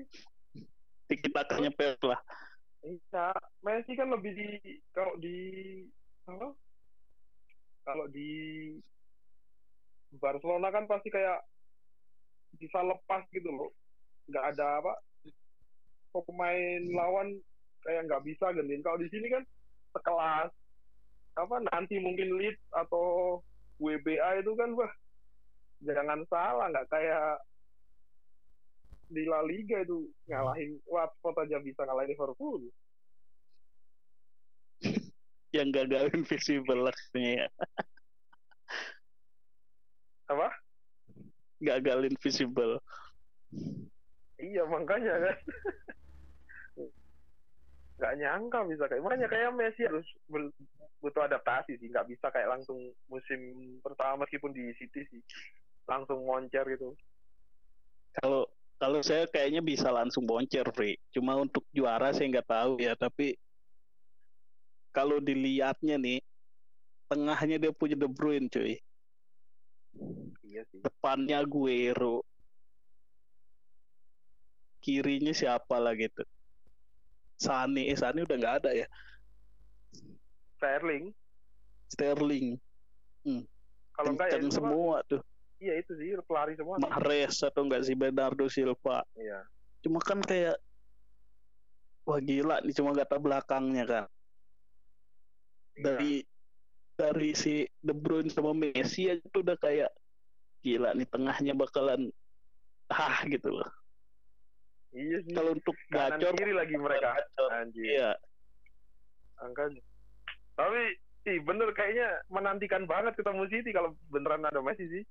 Tiki Takanya Pep lah. Iya, Messi kan lebih di kalau di apa? Kalau di Barcelona kan pasti kayak bisa lepas gitu loh. Nggak ada apa pemain lawan kayak nggak bisa gentin. Kalau di sini kan sekelas apa nanti mungkin Leeds atau WBA itu kan wah jangan salah nggak kayak di La Liga itu ngalahin Watford aja bisa ngalahin Liverpool. Yang gagalin visible ya. Apa? Gagalin visible. Iya makanya kan. Nggak nyangka bisa kayak makanya kayak Messi harus butuh adaptasi sih nggak bisa kayak langsung musim pertama meskipun di City sih langsung moncer gitu. Kalau kalau saya kayaknya bisa langsung boncer, Free. Cuma untuk juara saya nggak tahu ya, tapi kalau dilihatnya nih, tengahnya dia punya De Bruyne, cuy. Iya sih. Depannya Aguero. Kirinya siapa lah gitu. Sane, eh Sane udah nggak ada ya. Sterling Sterling, kalau enggak ya semua tuh. Iya itu sih pelari semua. Mahrez atau enggak si Bernardo Silva. Iya. Cuma kan kayak wah gila nih cuma gata belakangnya kan. Iya. Dari dari si De Bruyne sama Messi aja tuh udah kayak gila nih tengahnya bakalan ah gitu loh. Iya sih. Kalau untuk Kanan gacor kiri lagi mereka. gacor. Anjir. Iya, Angkanya. Tapi ih bener kayaknya menantikan banget ketemu City kalau beneran ada Messi sih.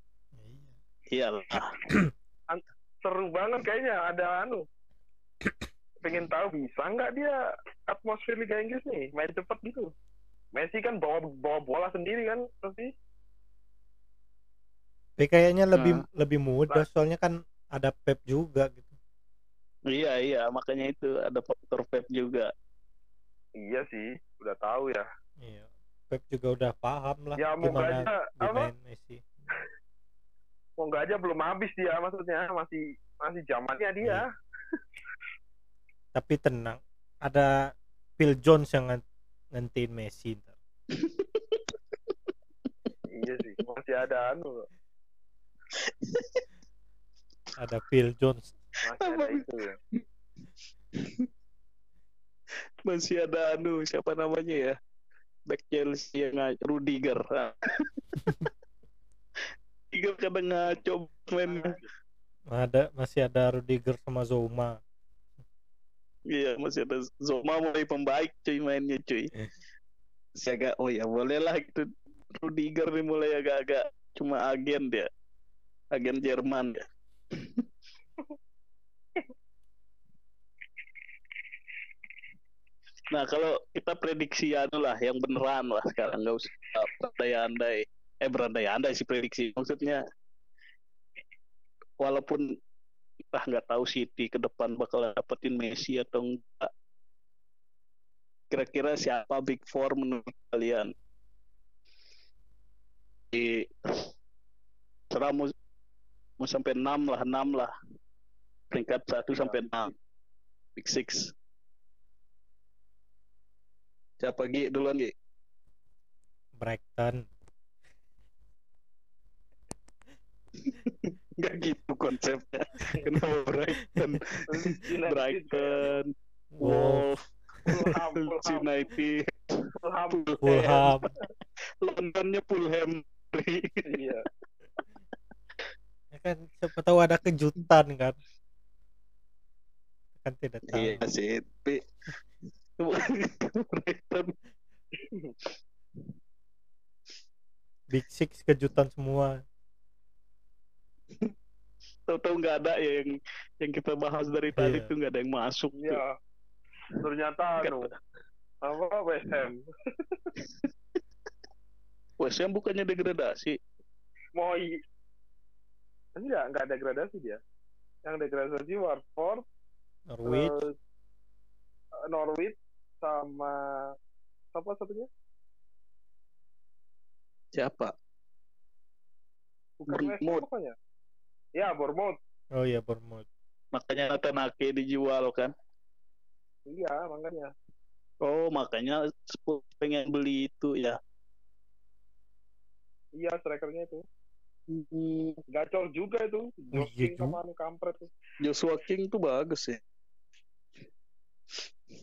Iya. iyalah. Seru banget kayaknya ada anu. Pengen tahu bisa nggak dia atmosfer Liga Inggris nih main cepet gitu. Messi kan bawa bawa bola sendiri kan pasti. Tapi kayaknya lebih Nah. lebih mudah soalnya kan ada Pep juga gitu. Iya iya makanya itu ada faktor Pep juga. Iya sih, udah tahu ya. Iya. Pep juga udah paham lah Ya gimana aja apa? gunain Messi. Moga aja belum habis dia maksudnya masih masih zamannya dia. Iya. Tapi tenang, ada Phil Jones yang ngantiin Messi ntar. Iya sih, masih ada anu, ada Phil Jones masih ada itu ya. Masih ada anu siapa namanya ya? Back Chelsea yang Rudiger. Rudiger kadang ngaco main. ada masih ada Rudiger sama Zoma Iya masih ada Zoma mulai pembaik cuy mainnya cuy. Eh. Si agak oh ya boleh lah gitu. Rudiger nih mulai agak-agak cuma agen dia. Agen Jerman ya. nah kalau kita prediksi anu lah yang beneran lah sekarang. Nggak usah berandai-andai. Eh berandai-andai sih prediksi. Maksudnya walaupun kita nggak tahu City ke depan bakal dapetin Messi atau enggak kira-kira siapa big four menurut kalian? Di serah mau, mau sampai 6 lah 6 lah. Peringkat 1 sampai 6 big six siapa Gi? Duluan Gi. Brighton nggak gitu konsepnya. Kenapa Brighton Brighton Wolf. Fulham, Fulham, United. Fulham. Fulham. Londonnya Fulham. Iya. ya kan siapa tahu ada kejutan kan? Kan tidak tahu. iya sih tapi Brighton Big Six kejutan semua. Tahu-tahu nggak ada ya yang yang kita bahas dari tadi Iya. tuh nggak ada yang masuk tuh. Iya. Ternyata anu apa West Ham West Ham bukannya degradasi? Moi. Enggak enggak ada gradasi dia. Yang degradasi Watford Norwich. eh, Norwich sama apa satunya? Siapa? Bukan Bournemouth. pokoknya. Ya Bournemouth. Oh iya Bournemouth. Makanya Nathan Ake dijual kan? Iya makanya. Oh makanya Spurs pengen beli itu ya? Iya strikernya itu. Hmm, gacor juga itu. Iya Joking sama anu kampret Joshua King tuh bagus ya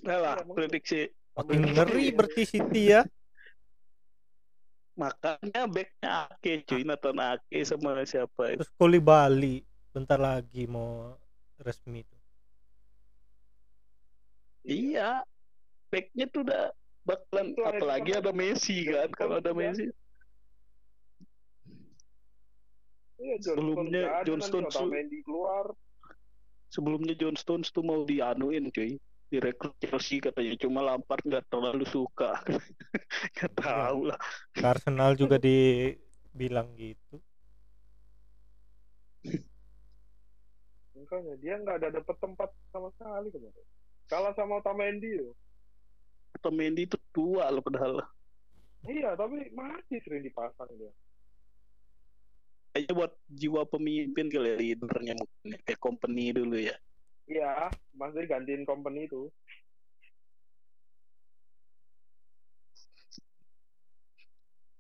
Nah prediksi. Makin ngeri berarti City ya. Makanya backnya Ake cuy Nathan Ake sama siapa itu? Terus Koli Bali bentar lagi mau resmi tuh iya backnya tuh udah bakalan Itu ada apalagi sama- ada Messi kan kalau ada juga. Messi. Iya Sebelumnya ada, nanti tuh- Otamendi keluar. Sebelumnya John Stones tuh mau dianuin cuy direkrut Chelsea katanya. Cuma Lampard nggak terlalu suka. Nggak tahu lah. Arsenal juga dibilang gitu. Makanya dia nggak ada dapet tempat sama sekali kemarin. Kalah sama Otamendi loh. Atau Mendy itu tua loh padahal. Iya tapi masih sering dipasang dia. Kayaknya buat jiwa pemimpin kali ya leadernya mungkin kayak company dulu ya iya masih gantiin company itu.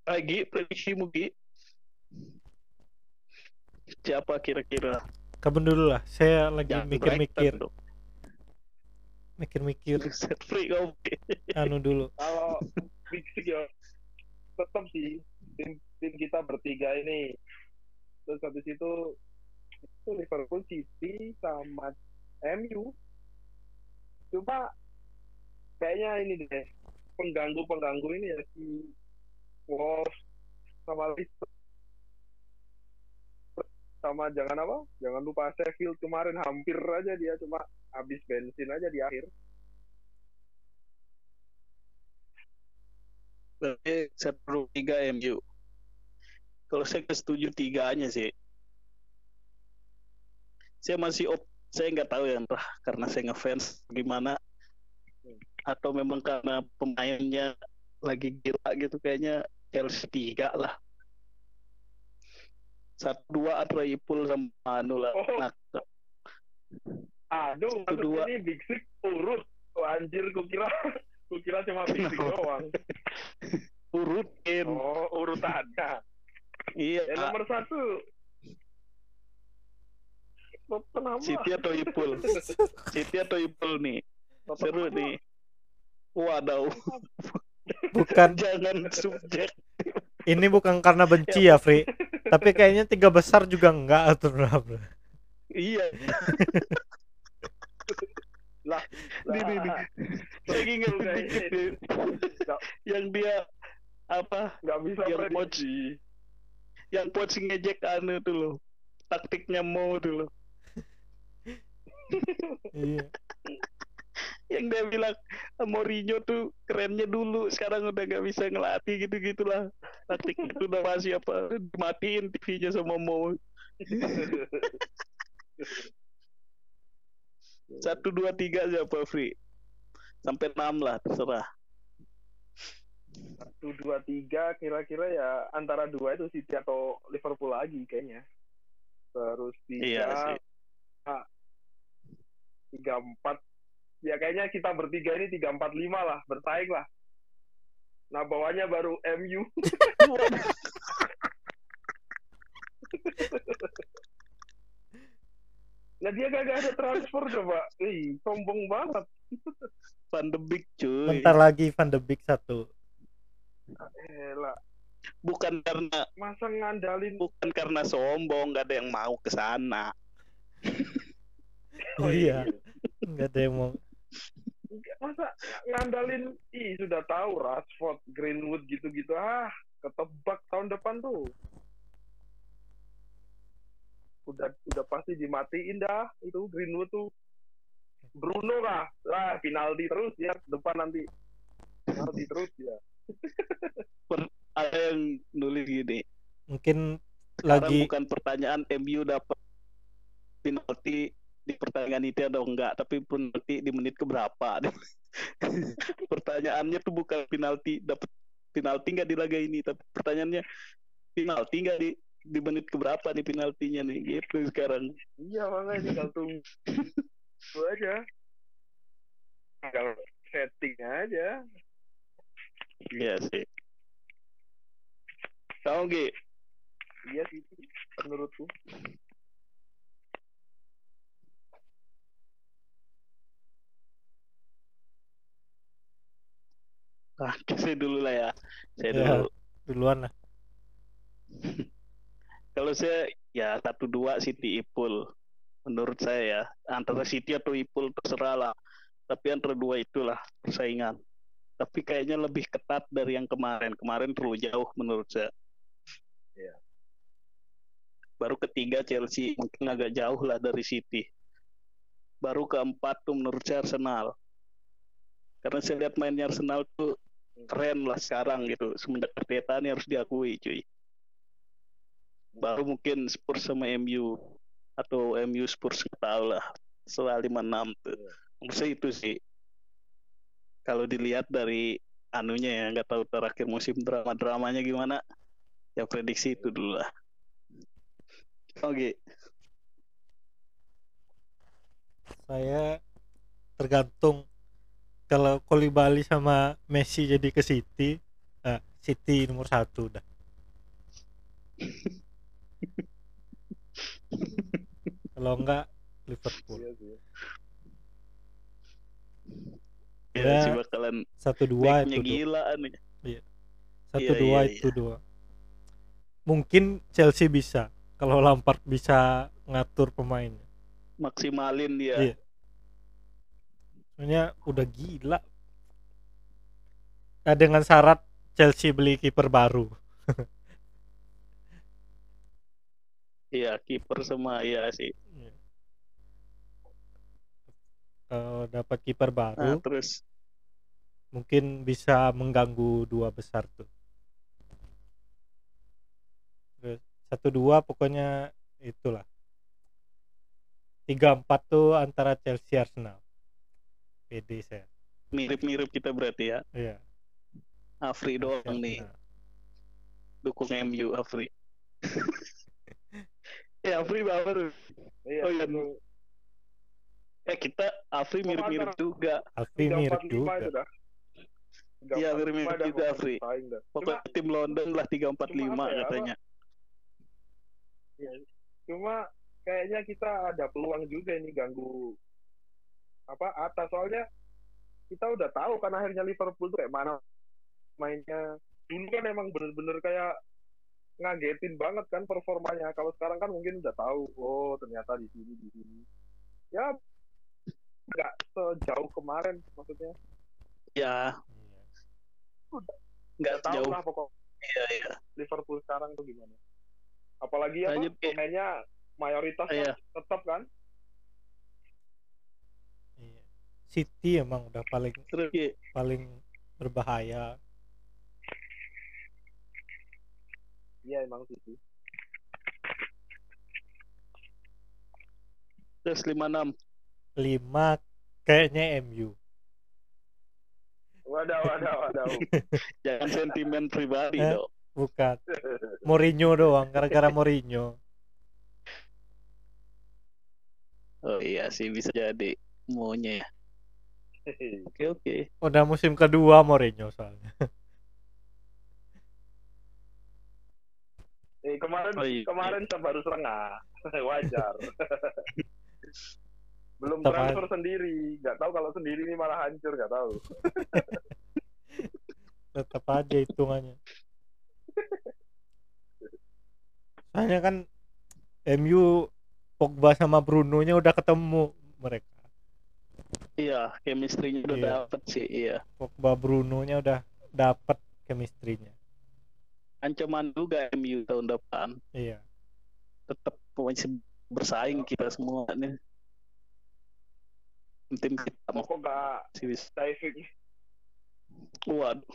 Lagi prediksi Gi. Siapa kira-kira? Kapan dulu lah saya lagi mikir-mikir. mikir-mikir. Set free kau anu dulu. Kalau Big Six ya tetap sih tim tim kita bertiga ini. Terus habis itu itu Liverpool City sama MU cuma kayaknya ini deh pengganggu pengganggu ini ya si Wolves sama sama jangan apa jangan lupa Sheffield kemarin hampir aja dia cuma habis bensin aja di akhir Berarti seru tiga MU. Kalau saya setuju tiganya sih. Saya masih op, saya nggak tahu ya entah karena saya ngefans gimana atau memang karena pemainnya lagi gila gitu kayaknya Chelsea tiga lah. Satu dua atau Ipul sama anu lah. Oh. Nah, aduh Satu, dua. ini Big Six urut Oh, anjir, kukira kukira cuma fisik Kenapa? doang. Urutin. Oh, urutannya. Iya. Yang nomor satu. Siti atau Ipul? Siti atau Ipul nih? Seru nih. Waduh, bukan jangan subjek. ini bukan karena benci ya Fri tapi kayaknya tiga besar juga enggak atau berapa Iya, lah. Nih, nih, nih. saya ingat Enggak, dikit ini- nih. Yang dia apa? Nggak bisa Yang prediksi. Yang coach ngejek anu tuh loh. Taktiknya mau tuh loh. Iya Yang dia bilang "Ah, Mourinho tuh kerennya dulu, sekarang udah gak bisa ngelatih gitu-gitulah. Taktik itu udah masih apa? Dimatiin TV-nya sama Mo. Satu, dua, tiga siapa Free? Sampai enam lah, terserah. Satu, dua, tiga, kira-kira ya antara dua itu City atau Liverpool lagi kayaknya. Terus Iya tiga, sih. Tiga, empat. Ya kayaknya kita bertiga ini tiga, empat, lima lah, bersaing lah. Nah bawahnya baru MU. Nah dia gak ada transfer coba. Ih, sombong banget. Van de Beek cuy. bentar lagi Van de Beek satu Elah, Bukan karena masa ngandalin bukan karena sombong, gak ada yang mau ke sana. Oh, iya. nggak ada yang mau. Enggak, masa ngandalin ih sudah tahu Rashford, Greenwood gitu-gitu. Ah ketebak tahun depan tuh. Udah udah pasti dimatiin dah itu Greenwood tuh. Bruno lah lah penalti terus ya depan nanti. Penalti terus ya. Ada yang nulis gini. mungkin Sekarang lagi bukan pertanyaan MU dapat penalti di pertandingan itu atau enggak, tapi penalti di menit keberapa. Pertanyaannya tuh bukan penalti dapat penalti enggak di laga ini, tapi pertanyaannya penalti enggak di di menit keberapa nih penaltinya nih gitu sekarang. iya makanya tinggal tunggu itu aja tinggal setting aja Iya sih. Tahu Gi? iya sih menurutku Ah, saya dulu lah ya. Saya Ya. dulu. duluan lah Kalau saya ya satu dua City Ipul. Menurut saya ya antara City atau Ipul terserah lah. Tapi antara dua itulah persaingan. Tapi kayaknya lebih ketat dari yang kemarin. Kemarin terlalu jauh menurut saya. Iya. Baru ketiga Chelsea mungkin agak jauh lah dari City. Baru keempat tuh menurut saya Arsenal. Karena saya lihat mainnya Arsenal tuh keren lah sekarang gitu. Semenjak Arteta ini harus diakui cuy. Baru mungkin Spurs sama MU atau MU Spurs nggak tahu lah. Setelah 56 tuh. Menurut saya itu sih. Kalau dilihat dari anunya ya nggak tahu terakhir musim drama dramanya gimana ya prediksi itu dulu lah. Oke. Saya tergantung kalau Kolibali sama Messi jadi ke City nah, City nomor satu dah. Kalau enggak Liverpool. Iya ya, Ya, sih bakalan satu dua itu gila nih. Satu Iya, dua iya, itu dua. Mungkin Chelsea bisa kalau Lampard bisa ngatur pemainnya. Maksimalin dia. Iya. Soalnya udah gila. Nah, dengan syarat Chelsea beli kiper baru. Iya kiper sama iya sih. Kalau dapat kiper nah, baru terus? mungkin bisa mengganggu dua besar tuh. Terus, satu dua pokoknya itulah. Tiga empat tuh antara Chelsea Arsenal PD saya mirip-mirip kita berarti ya iya Afri doang nih Arsenal. dukung MU Afri ya Afri baper iya Oh, iya. Eh kita Afri mirip-mirip juga. Alfi mirip 345 juga. Iya, 345 mirip-mirip juga, Afri. Pokoknya tim London lah 345 Cuma apa ya, katanya. cuma kayaknya kita ada peluang juga ini ganggu apa atas. Soalnya kita udah tahu kan akhirnya Liverpool tuh kayak mana mainnya. Dulu kan emang bener-bener kayak ngagetin banget kan performanya. Kalau sekarang kan mungkin udah tahu oh ternyata di sini di sini. Ya nggak sejauh kemarin maksudnya. Ya, Iya. nggak tahu lah pokok Iya, iya. Liverpool sekarang tuh gimana. Apalagi Ki. pemainnya mayoritas Iya. tetap kan City emang udah paling Terus Ki, paling berbahaya iya emang sih. terus 56. lima kayaknya MU wadah wadah wadah Jangan sentimen pribadi Eh? dong. bukan Mourinho doang gara-gara Mourinho Oh iya sih bisa jadi maunya. ya. Oke oke. udah musim kedua Mourinho soalnya. Eh, kemarin Oh, iya. kemarin baru setengah wajar. Belum Tetap transfer sendiri. Nggak tahu kalau sendiri ini malah hancur nggak tahu. Tetap aja hitungannya. Soalnya kan MU Pogba sama Bruno nya udah ketemu mereka Iya, chemistry-nya udah Iya. dapet sih, iya. Pogba Bruno nya udah dapet chemistry-nya Ancaman juga MU tahun depan. iya Tetap masih bersaing kita semua nih. Tim kita mau kok sih diving Waduh.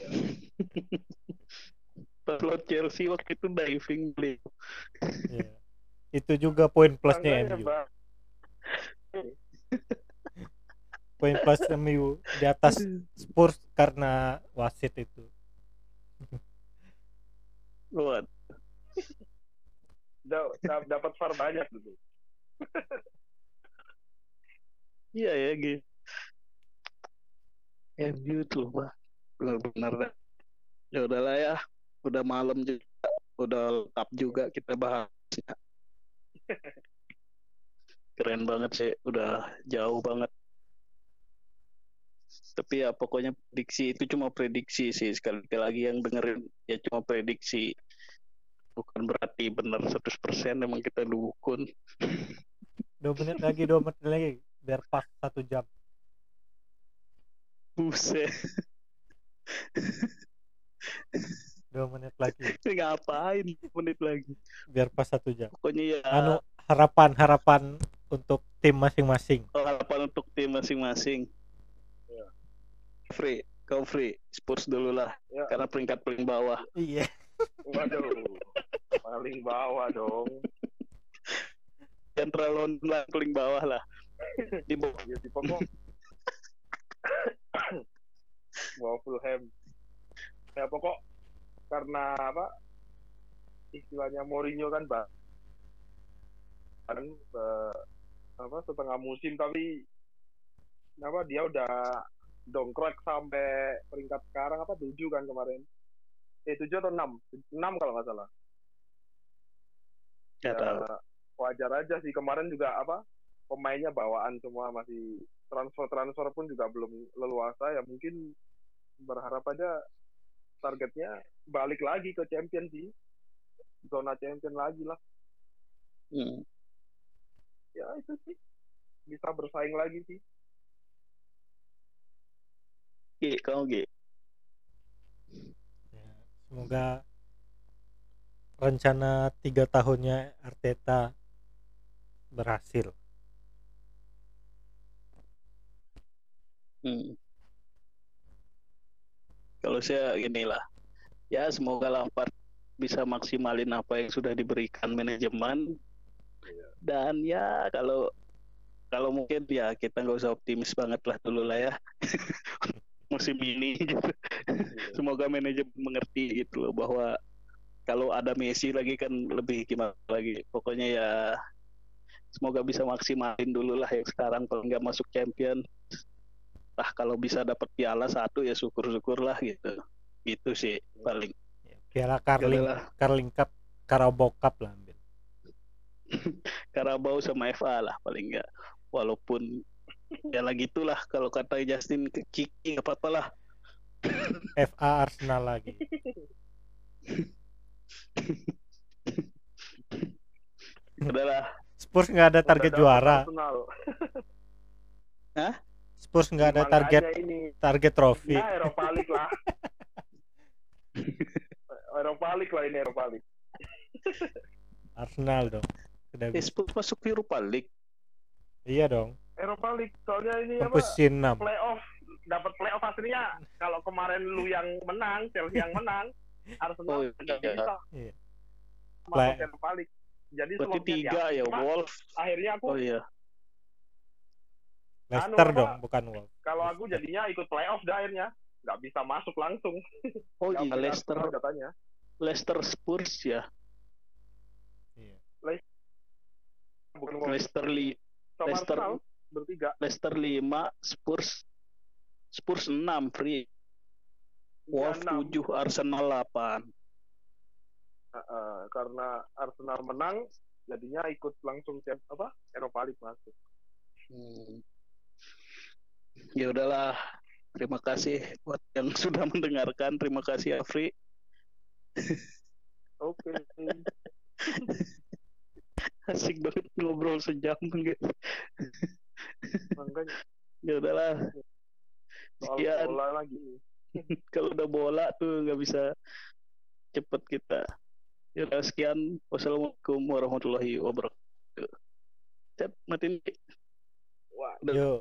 Lawan Chelsea waktu itu diving beli. iya itu juga poin plusnya MU. poin plus MU di atas Spurs karena wasit itu da- dapat VAR banyak gitu Iya ya gitu. MU tuh mah benar-benar dah. Ya udahlah ya, udah malam juga, udah lengkap juga kita bahasnya. Keren banget sih, udah jauh banget. Tapi ya pokoknya prediksi itu cuma prediksi sih sekali lagi yang dengerin ya cuma prediksi. Bukan berarti benar 100% emang kita dukun. dua menit lagi dua menit lagi biar pas satu jam Buset, dua menit lagi ngapain menit lagi? biar pas satu jam Pokoknya ya anu harapan harapan untuk tim masing-masing Oh, harapan untuk tim masing-masing. Free, kau free. Spurs dulu lah, ya karena peringkat paling bawah. iya waduh paling bawah dong Central London lah, paling bawah lah. Di bawah. ya si pokok bawa Fulham ya pokok karena apa istilahnya Mourinho kan bang kan eh, apa setengah musim tapi apa dia udah dongkrak sampai peringkat sekarang apa tujuh kan kemarin? Eh tujuh atau enam? Enam kalau nggak salah. Ya, tahu. wajar aja sih. Kemarin juga apa pemainnya bawaan semua masih transfer transfer pun juga belum leluasa. Ya mungkin berharap aja targetnya balik lagi ke champion sih. Zona champion lagi lah. Hmm. ya itu sih. Bisa bersaing lagi sih Gi, kau Gi. Ya, semoga rencana tiga tahunnya Arteta berhasil Hmm. Kalau saya inilah, ya semoga Lampard bisa maksimalin apa yang sudah diberikan manajemen. Dan ya kalau kalau mungkin ya kita nggak usah optimis banget lah dulu lah ya musim ini gitu. semoga manajemen mengerti gitu loh bahwa kalau ada Messi lagi kan lebih gimana lagi pokoknya ya semoga bisa maksimalin dulu lah yang sekarang paling nggak masuk champion ah kalau bisa dapat piala satu ya syukur-syukur lah gitu gitu sih paling Ya, Piala Carling. Carling Cup Carabao Cup lah ambil. Karabau sama FA lah paling nggak walaupun ya lah gitulah kalau kata Justin ke Kiki nggak apa-apa lah FA Arsenal lagi. udahlah Spurs nggak ada target Udah juara. Arsenal. Spurs nggak ada target ini target trofi. ya Eropa League lah Eropa League lah ini Eropa League Arsenal dong. Udah eh. Spurs masuk Europa League Iya dong. Eropa League soalnya ini apa Kompetisi 6. playoff dapat playoff aslinya kalau kemarin lu yang menang Chelsea yang menang Oh, Arsenal nggak iya. bisa Iya. masuk Play- Eropa League jadi berarti tiga ya Cuma Wolf akhirnya aku oh iya Leicester Anu, apa? dong, bukan Wolves. kalau aku jadinya ikut playoff dah akhirnya nggak bisa masuk langsung oh iya Leicester katanya Leicester Spurs ya Iya. bukan. Leicester li sama Leicester. Bertiga Leicester 5 Spurs Spurs 6 free Wolf Iya, enam. 7 Arsenal 8 Heeh, karena Arsenal menang jadinya ikut langsung apa Eropa League masuk Hmm. Ya udahlah. Terima kasih buat yang sudah mendengarkan. Terima kasih Afri. oke Asik banget ngobrol sejam gitu. Ya udahlah. Sekian. Kalau udah bola tuh nggak bisa cepet kita. Ya udah sekian. Wassalamualaikum warahmatullahi wabarakatuh. Cep, matiin. Wah, Yo.